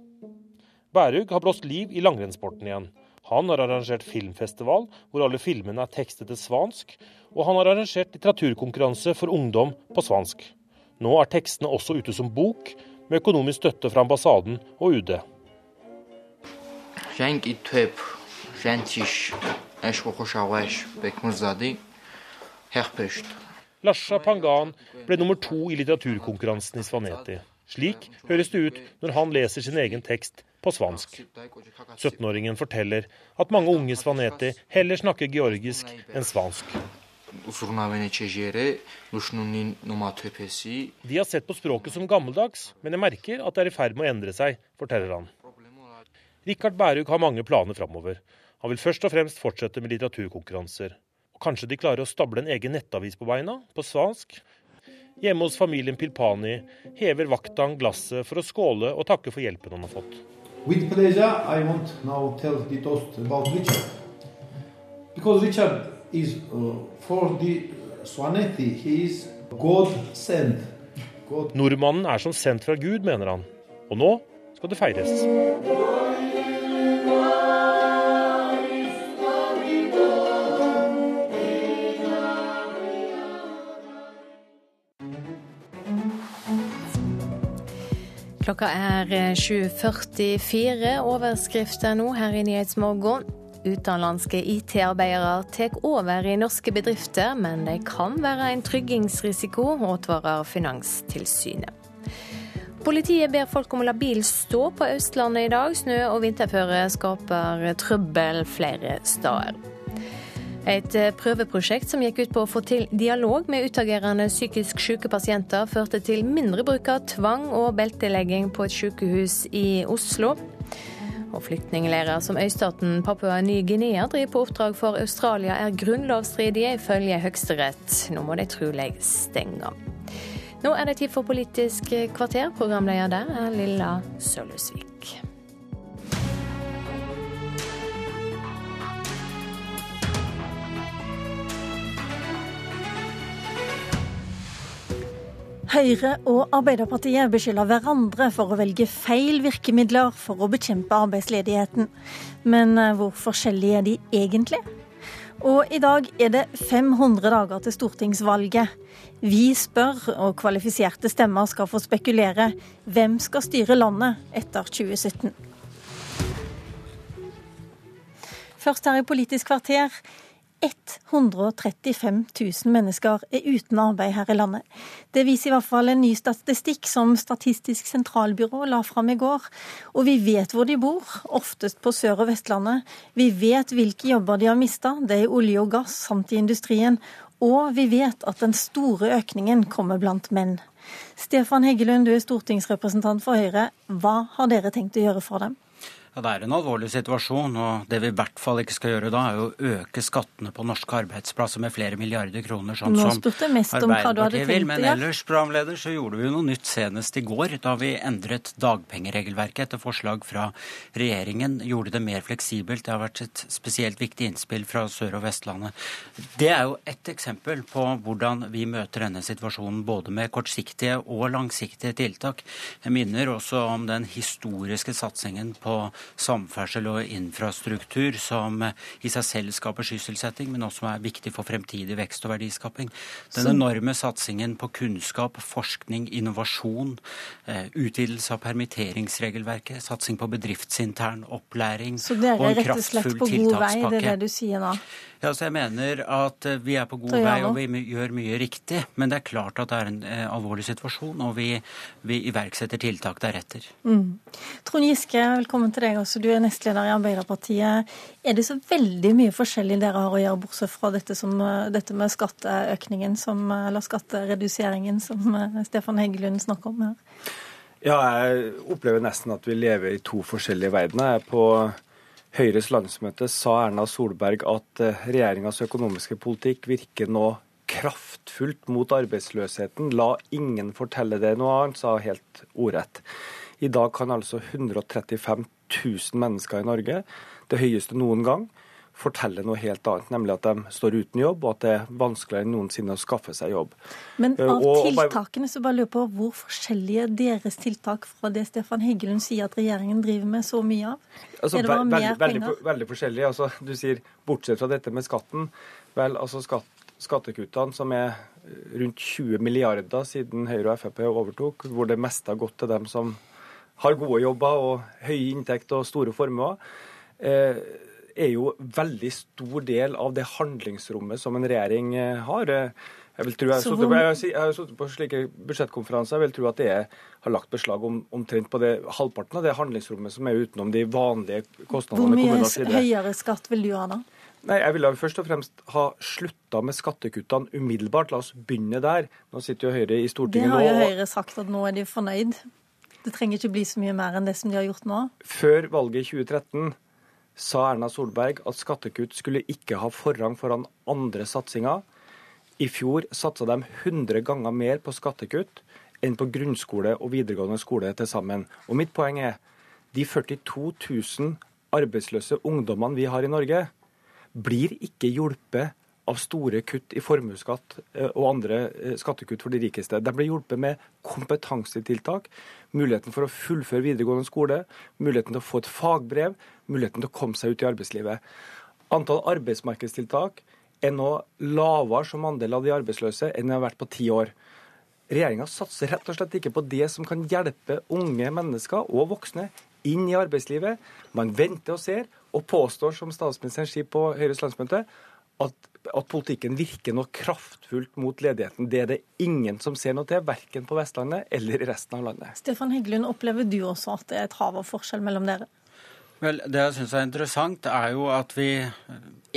Bærug har blåst liv i langrennssporten igjen. Han har arrangert filmfestival hvor alle filmene er tekstet til svansk, og han har arrangert litteraturkonkurranse for ungdom på svansk. Nå er tekstene også ute som bok, med økonomisk støtte fra ambassaden og UD. Lasha Pangan ble nummer to i litteraturkonkurransen i Svaneti. Slik høres det ut når han leser sin egen tekst på svansk. 17-åringen forteller at mange unge i Svaneti heller snakker georgisk enn svansk. De har sett på språket som gammeldags, men jeg merker at det er i ferd med å endre seg, forteller han. Rikard Bærug har mange planer framover. Han vil først og fremst fortsette med litteraturkonkurranser. Kanskje de klarer å stable en egen nettavis på beina, på svansk? Hjemme hos familien Pilpani hever Vaktan glasset for å skåle og takke for hjelpen han har fått. With pleasure, I want now tell the toast about Richard. Because Richard is uh, for the Swanetti, he is God sent. God. Nordmannen er som sendt fra Gud, mener han. Og nå skal det feires. Klokka er 7.44. Eh, Overskrifter nå her i Nyhetsmorgen. Utenlandske IT-arbeidere tar over i norske bedrifter, men det kan være en tryggingsrisiko, advarer Finanstilsynet. Politiet ber folk om å la bil stå på Østlandet i dag. Snø og vinterføre skaper trøbbel flere steder. Et eh, prøveprosjekt som gikk ut på å få til dialog med utagerende psykisk syke pasienter, førte til mindre bruk av tvang og beltelegging på et sykehus i Oslo. Og Flyktningleirer som øystaten Papua Ny-Guinea driver på oppdrag for Australia, er grunnlovsstridige ifølge Høyesterett. Nå må de trolig stenge. Nå er det tid for Politisk kvarter. Programleder der er Lilla Sølhusvik. Høyre og Arbeiderpartiet beskylder hverandre for å velge feil virkemidler for å bekjempe arbeidsledigheten. Men eh, hvor forskjellige er de egentlig? Og i dag er det 500 dager til stortingsvalget. Vi spør, og kvalifiserte stemmer skal få spekulere, hvem skal styre landet etter 2017? Først her i Politisk kvarter. 135 000 mennesker er uten arbeid her i landet. Det viser i hvert fall en ny statistikk som Statistisk sentralbyrå la fram i går. Og vi vet hvor de bor, oftest på Sør- og Vestlandet. Vi vet hvilke jobber de har mista, det er olje og gass samt i industrien. Og vi vet at den store økningen kommer blant menn. Stefan Heggelund, du er stortingsrepresentant for Høyre. Hva har dere tenkt å gjøre for dem? Ja, Det er en alvorlig situasjon, og det vi i hvert fall ikke skal gjøre da, er å øke skattene på norske arbeidsplasser med flere milliarder kroner, sånn Nå Arbeiderpartiet vil. Men ellers, programleder, så gjorde vi jo noe nytt senest i går, da vi endret dagpengeregelverket etter forslag fra regjeringen. Gjorde det mer fleksibelt. Det har vært et spesielt viktig innspill fra Sør- og Vestlandet. Det er jo ett eksempel på hvordan vi møter denne situasjonen, både med kortsiktige og langsiktige tiltak. Jeg minner også om den historiske satsingen på samferdsel og infrastruktur som i seg selv skaper sysselsetting, men også er viktig for fremtidig vekst og verdiskaping. Den enorme satsingen på kunnskap, forskning, innovasjon, eh, utvidelse av permitteringsregelverket, satsing på bedriftsintern opplæring og en kraftfull tiltakspakke. Så dere er rett og slett på god vei, det er det du sier nå? Ja, så Jeg mener at eh, vi er på god vei og vi gjør mye riktig. Men det er klart at det er en eh, alvorlig situasjon, og vi, vi iverksetter tiltak deretter. Mm. Trond Giske, velkommen til deg også. Du er nestleder i Arbeiderpartiet. Er det så veldig mye forskjellig dere har å gjøre, bortsett fra dette, som, eh, dette med skatteøkningen, som, eller skattereduseringen, som Stefan Heggelund snakker om her? Ja, jeg opplever nesten at vi lever i to forskjellige verdener. På Høyres landsmøte sa Erna Solberg at eh, regjeringas økonomiske politikk virker nå kraftfullt mot arbeidsløsheten. La ingen fortelle det noe annet, sa helt ordrett. I dag kan altså 135 000 mennesker i Norge, det høyeste noen gang, forteller noe helt annet, nemlig at de står uten jobb, og at det er vanskeligere enn noensinne å skaffe seg jobb. Men eh, av og, tiltakene så bare lurer på hvor forskjellige deres tiltak fra det Stefan Heggelund sier at regjeringen driver med så mye av? Altså, er det bare mer veldig, penger? Veldig, veldig forskjellig. Altså, du sier bortsett fra dette med skatten. Vel, altså skatt, skattekuttene som er rundt 20 milliarder siden Høyre og Frp overtok, hvor det meste har gått til dem som har gode jobber og høy inntekt og store formuer. Eh, er jo veldig stor del av det handlingsrommet som en regjering eh, har. Jeg vil tro, jeg har sittet på slike budsjettkonferanser jeg vil tro at det har lagt beslag om, omtrent på det halvparten av det handlingsrommet som er utenom de vanlige kostnadene. Hvor mye høyere skatt vil du ha da? Nei, Jeg ville først og fremst ha slutta med skattekuttene umiddelbart. La oss begynne der. Nå sitter jo Høyre i Stortinget nå. Det har jo Høyre sagt at nå er de fornøyd. Det trenger ikke bli så mye mer enn det som de har gjort nå. Før valget i 2013 sa Erna Solberg at skattekutt skulle ikke ha forrang foran andre satsinger. I fjor satsa de 100 ganger mer på skattekutt enn på grunnskole og videregående skole til sammen. Og mitt poeng er de 42 000 arbeidsløse ungdommene vi har i Norge, blir ikke hjulpet av store kutt i formuesskatt eh, og andre eh, skattekutt for de rikeste. De ble hjulpet med kompetansetiltak, muligheten for å fullføre videregående skole, muligheten til å få et fagbrev, muligheten til å komme seg ut i arbeidslivet. Antall arbeidsmarkedstiltak er nå lavere som andel av de arbeidsløse enn det har vært på ti år. Regjeringa satser rett og slett ikke på det som kan hjelpe unge mennesker og voksne inn i arbeidslivet. Man venter og ser, og påstår, som statsministeren sier på Høyres landsmøte, at at politikken virker noe kraftfullt mot ledigheten. Det er det ingen som ser noe til, verken på Vestlandet eller i resten av landet. Stefan Heggelund, opplever du også at det er et hav av forskjell mellom dere? Vel, Det jeg syns er interessant, er jo at vi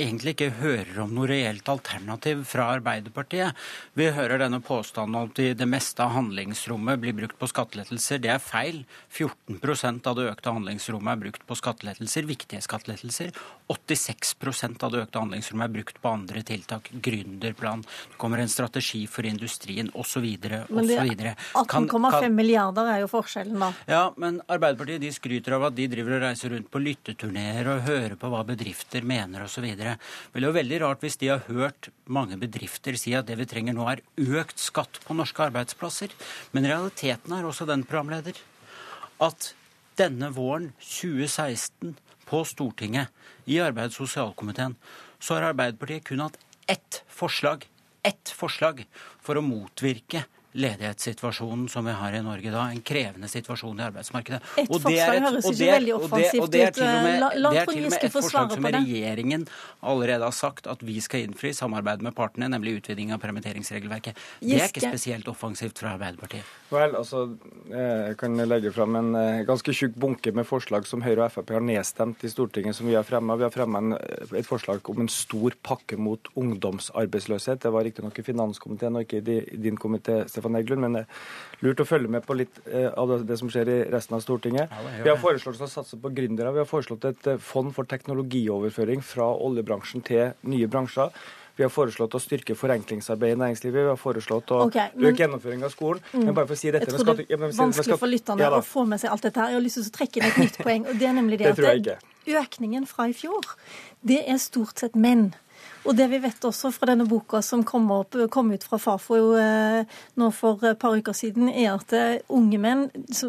egentlig ikke hører om noe reelt alternativ fra Arbeiderpartiet. Vi hører denne påstanden om at det meste av handlingsrommet blir brukt på skattelettelser. Det er feil. 14% av det økte handlingsrommet er brukt på skattelettelser, viktige skattelettelser. 86% av det økte handlingsrommet er brukt på andre tiltak. Gründerplan, det kommer en strategi for industrien osv. Men 18,5 milliarder er jo forskjellen, da. Ja, men Arbeiderpartiet de skryter av at de driver og reiser rundt på lytteturneer og høre på hva bedrifter mener osv. Det er jo veldig rart hvis de har hørt mange bedrifter si at det vi trenger nå er økt skatt på norske arbeidsplasser. Men realiteten er også den, programleder, at denne våren 2016 på Stortinget, i arbeids- og sosialkomiteen, så har Arbeiderpartiet kun hatt ett forslag, ett forslag for å motvirke ledighetssituasjonen som vi har i Norge da, en krevende situasjon i arbeidsmarkedet. Et og forslag et, høres ikke veldig offensivt ut. Det er til og med, la, er til og med et forslag som regjeringen allerede har sagt at vi skal innfri i samarbeid med partene, nemlig utviding av permitteringsregelverket. Det er ikke spesielt offensivt fra Arbeiderpartiet. Vel, altså, Jeg kan legge fram en eh, ganske tjukk bunke med forslag som Høyre og Frp har nedstemt i Stortinget, som vi har fremma. Vi har fremma et forslag om en stor pakke mot ungdomsarbeidsløshet. Det var riktignok i finanskomiteen og ikke i din komité, Stefan Heggelund, men det er lurt å følge med på litt eh, av det som skjer i resten av Stortinget. Vi har foreslått å satse på gründere. Vi har foreslått et eh, fond for teknologioverføring fra oljebransjen til nye bransjer. Vi har foreslått å styrke forenklingsarbeidet i næringslivet. Vi har foreslått å okay, men, øke gjennomføring av skolen. Mm, men bare for å si dette Jeg tror det er vanskelig for lytterne ja, å få med seg alt dette her. Jeg har lyst til å trekke inn et nytt poeng. og det er nemlig det, det at Økningen fra i fjor, det er stort sett menn. Og det vi vet også fra denne boka som kom, opp, kom ut fra Fafo eh, nå for et par uker siden, er at eh, unge menn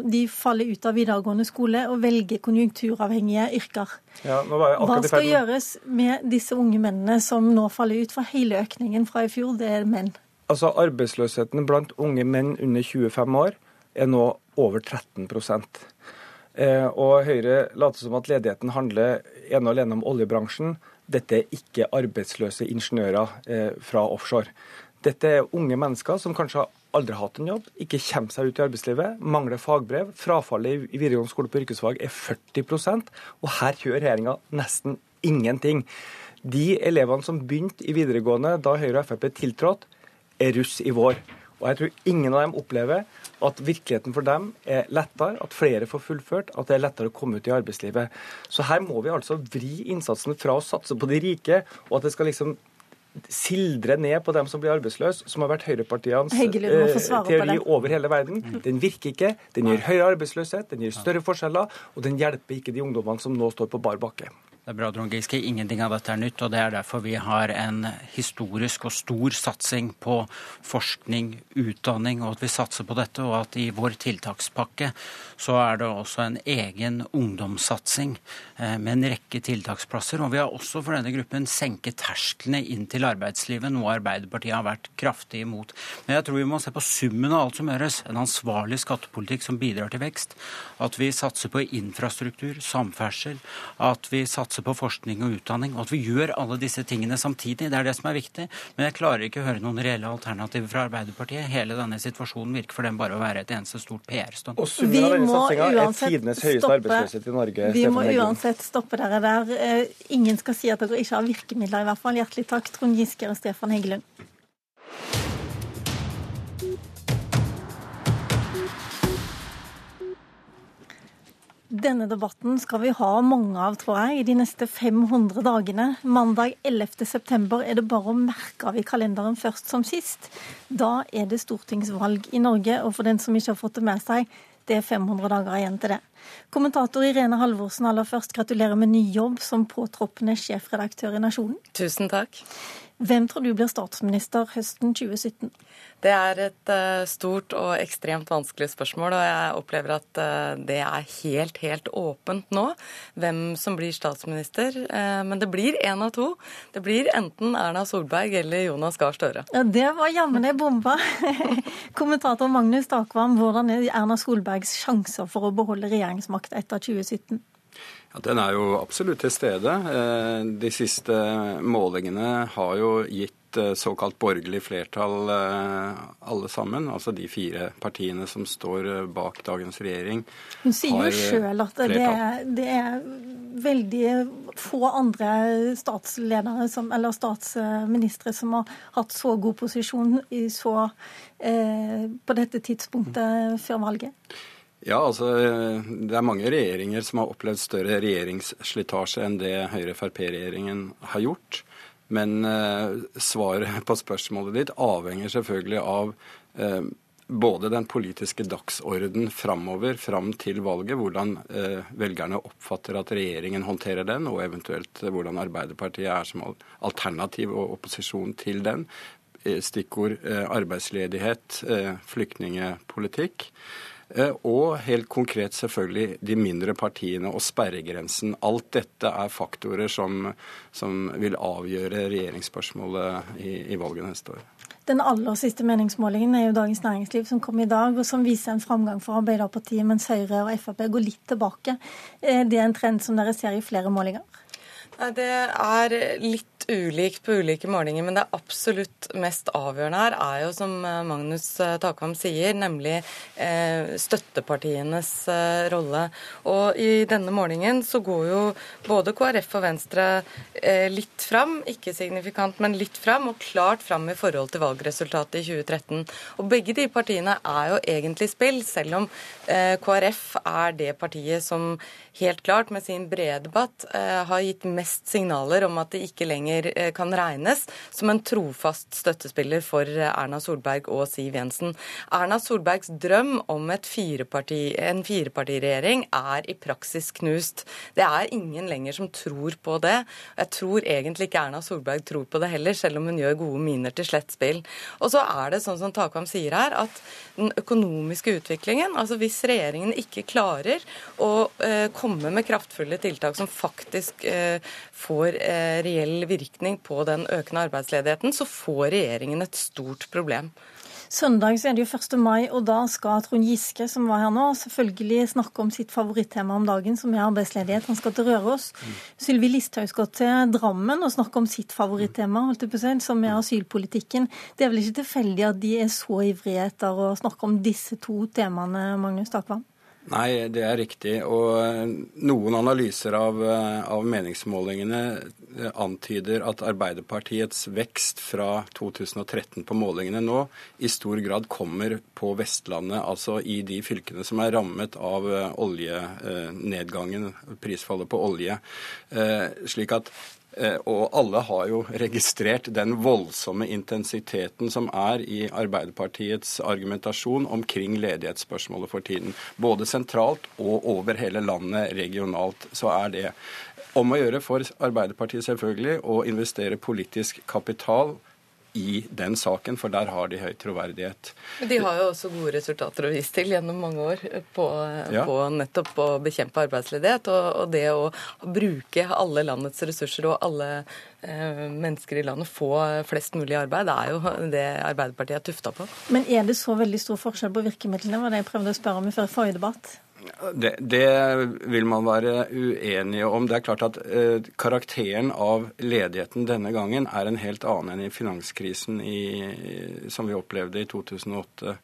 de faller ut av videregående skole og velger konjunkturavhengige yrker. Ja, Hva skal gjøres med disse unge mennene som nå faller ut? For hele økningen fra i fjor, det er menn. Altså Arbeidsløsheten blant unge menn under 25 år er nå over 13 eh, Og Høyre later som at ledigheten handler ene og alene om oljebransjen. Dette er ikke arbeidsløse ingeniører eh, fra offshore. Dette er unge mennesker som kanskje aldri har hatt en jobb, ikke kommer seg ut i arbeidslivet, mangler fagbrev. Frafallet i videregående skole på yrkesfag er 40% og her gjør regjeringa nesten ingenting. De elevene som begynte i videregående da Høyre og Frp tiltrådte, er russ i vår. Og jeg tror ingen av dem opplever at virkeligheten for dem er lettere, at flere får fullført, at det er lettere å komme ut i arbeidslivet. Så her må vi altså vri innsatsen fra å satse på de rike, og at det skal liksom sildre ned på dem som blir arbeidsløse, som har vært høyrepartienes eh, teori over hele verden. Den virker ikke. Den gir høyere arbeidsløshet, den gir større forskjeller, og den hjelper ikke de ungdommene som nå står på bar bakke. Det er bra, Trond Giske. Ingenting av dette er nytt, og det er derfor vi har en historisk og stor satsing på forskning, utdanning, og at vi satser på dette, og at i vår tiltakspakke så er det også en egen ungdomssatsing eh, med en rekke tiltaksplasser. Og vi har også for denne gruppen senket tersklene inn til arbeidslivet, noe Arbeiderpartiet har vært kraftig imot. Men jeg tror vi må se på summen av alt som gjøres. En ansvarlig skattepolitikk som bidrar til vekst. At vi satser på infrastruktur, samferdsel. At vi satser satse på forskning og utdanning, og at vi gjør alle disse tingene samtidig. Det er det som er viktig. Men jeg klarer ikke å høre noen reelle alternativer fra Arbeiderpartiet. Hele denne situasjonen virker for dem bare å være et eneste stort PR-stunt. Og summen av denne satsinga er tidenes høyeste arbeidsløshet i Norge. Vi må uansett stoppe dere der. Eh, ingen skal si at dere ikke har virkemidler, i hvert fall. Hjertelig takk, Trond Giske og Stefan Heggelund. Denne debatten skal vi ha mange av, tror jeg, i de neste 500 dagene. Mandag 11.9 er det bare å merke av i kalenderen først som sist. Da er det stortingsvalg i Norge, og for den som ikke har fått det med seg, det er 500 dager igjen til det. Kommentator Irene Halvorsen, aller først gratulerer med ny jobb som påtroppende sjefredaktør i Nasjonen. Tusen takk. Hvem tror du blir statsminister høsten 2017? Det er et uh, stort og ekstremt vanskelig spørsmål, og jeg opplever at uh, det er helt, helt åpent nå hvem som blir statsminister. Uh, men det blir én av to. Det blir enten Erna Solberg eller Jonas Gahr Støre. Ja, det var jammen ei bombe. Kommentator Magnus Takvam, hvordan er Erna Solbergs sjanser for å beholde regjeringsmakt etter 2017? Ja, den er jo absolutt til stede. Eh, de siste målingene har jo gitt eh, såkalt borgerlig flertall eh, alle sammen. Altså de fire partiene som står bak dagens regjering. Hun sier jo sjøl at det er, det er, veldig få andre statsledere som, eller statsministre som har hatt så god posisjon så, eh, på dette tidspunktet før valget. Ja, altså det er mange regjeringer som har opplevd større regjeringsslitasje enn det Høyre-Frp-regjeringen har gjort. Men eh, svaret på spørsmålet ditt avhenger selvfølgelig av eh, både den politiske dagsorden framover, fram til valget, hvordan eh, velgerne oppfatter at regjeringen håndterer den, og eventuelt hvordan Arbeiderpartiet er som alternativ og opposisjon til den. Eh, stikkord eh, arbeidsledighet, eh, flyktningepolitikk. Eh, og helt konkret selvfølgelig de mindre partiene og sperregrensen. Alt dette er faktorer som, som vil avgjøre regjeringsspørsmålet i, i valget neste år. Den aller siste meningsmålingen er jo Dagens Næringsliv som kom i dag, og som viser en framgang for Arbeiderpartiet, mens Høyre og Frp går litt tilbake. Eh, det er en trend som dere ser i flere målinger? Det er litt ulikt på ulike målinger, men det absolutt mest avgjørende her er jo, som eh, Magnus eh, Takvam sier, nemlig eh, støttepartienes rolle. Og i denne målingen så går jo både KrF og Venstre litt fram, ikke signifikant, men litt fram, og klart fram i forhold til valgresultatet i 2013. Og begge de partiene er jo egentlig spill, selv om KrF er det partiet som helt klart med sin brede debatt har gitt mest signaler om at det ikke lenger lenger eh, kan regnes som en trofast støttespiller for eh, Erna Solberg og Siv Jensen. Erna Solbergs drøm om fireparti, en firepartiregjering er i praksis knust. Det er ingen lenger som tror på det. Jeg tror egentlig ikke Erna Solberg tror på det heller, selv om hun gjør gode miner til slett spill. Og så er det sånn som Takvam sier her, at den økonomiske utviklingen, altså hvis regjeringen ikke klarer å eh, komme med kraftfulle tiltak som faktisk får eh, reell virkning, virkning på den økende arbeidsledigheten, så får regjeringen et stort problem. Søndag er det jo 1. mai, og da skal Trond Giske, som var her nå, selvfølgelig snakke om sitt favorittema om dagen, som er arbeidsledighet. Han skal til Røros. Sylvi Listhaug skal til Drammen og snakke om sitt favorittema, som er asylpolitikken. Det er vel ikke tilfeldig at de er så ivrige etter å snakke om disse to temaene, Magnus Takvam? Nei, det er riktig. Og eh, noen analyser av, eh, av meningsmålingene eh, antyder at Arbeiderpartiets vekst fra 2013 på målingene nå i stor grad kommer på Vestlandet, altså i de fylkene som er rammet av oljenedgangen, prisfallet på olje. Slik at og alle har jo registrert den voldsomme intensiteten som er i Arbeiderpartiets argumentasjon omkring ledighetsspørsmålet for tiden. Både sentralt og over hele landet regionalt så er det om å gjøre for Arbeiderpartiet selvfølgelig å investere politisk kapital i den saken, for der har de høy troverdighet. Men de har jo også gode resultater å vise til gjennom mange år på, ja. på nettopp å bekjempe arbeidsledighet. Og, og, det å bruke alle landets ressurser og alle eh, mennesker i landet få flest mulig arbeid, det er jo det Arbeiderpartiet er tufta på. Men er det så veldig stor forskjell på virkemidlene? var det jeg prøvde å spørre om i forrige debatt. Det, det, vil man være uenige om. Det er klart at eh, karakteren av ledigheten denne gangen er en helt annen enn i finanskrisen i, som vi opplevde i 2008.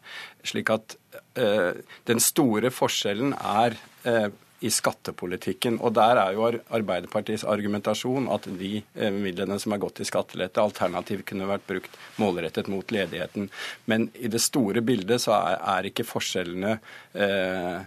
Slik at eh, den store forskjellen er eh, i skattepolitikken. Og der er jo Arbeiderpartiets argumentasjon at de eh, midlene som er gått til skattelette, alternativt kunne vært brukt målrettet mot ledigheten. Men i det store bildet så er, er ikke forskjellene eh,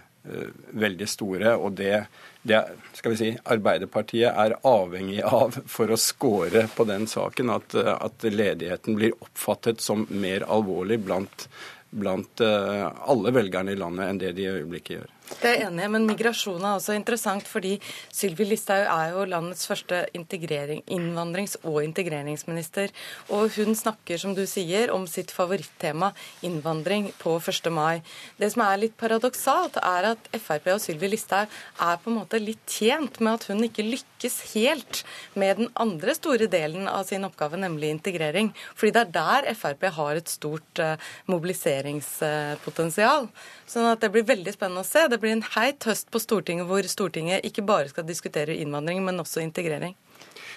veldig store. og det, det skal vi si, Arbeiderpartiet er avhengig av for å score på den saken, at, at ledigheten blir oppfattet som mer alvorlig blant, blant eh, alle velgerne i landet enn det de i øyeblikket gjør. Det er enig men migrasjon er også interessant fordi Sylvi Listhaug er jo landets første innvandrings- og integreringsminister. Og hun snakker, som du sier, om sitt favorittema, innvandring, på 1. mai. Det som er litt paradoksalt, er at Frp og Sylvi Listhaug er på en måte litt tjent med at hun ikke lykkes helt med den andre store delen av sin oppgave, nemlig integrering. Fordi det er der Frp har et stort eh, mobiliseringspotensial. Sånn at det blir veldig spennende å se. Det blir en heit høst på Stortinget hvor Stortinget ikke bare skal diskutere innvandring, men også integrering.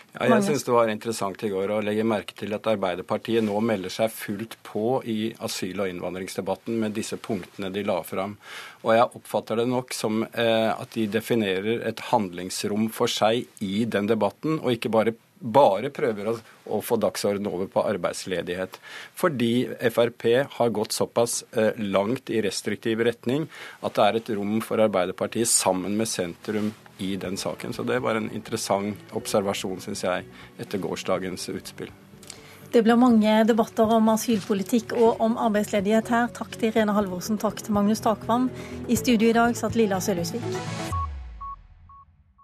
Ja, jeg syns det var interessant i går å legge merke til at Arbeiderpartiet nå melder seg fullt på i asyl- og innvandringsdebatten med disse punktene de la fram. Og jeg oppfatter det nok som eh, at de definerer et handlingsrom for seg i den debatten, og ikke bare bare prøver å, å få dagsorden over på arbeidsledighet. Fordi Frp har gått såpass eh, langt i restriktiv retning at det er et rom for Arbeiderpartiet sammen med sentrum i den saken. Så det var en interessant observasjon, syns jeg, etter gårsdagens utspill. Det blir mange debatter om asylpolitikk og om arbeidsledighet her. Takk til Irene Halvorsen, takk til Magnus Takvam. I studio i dag satt Lilla Sølhusvik.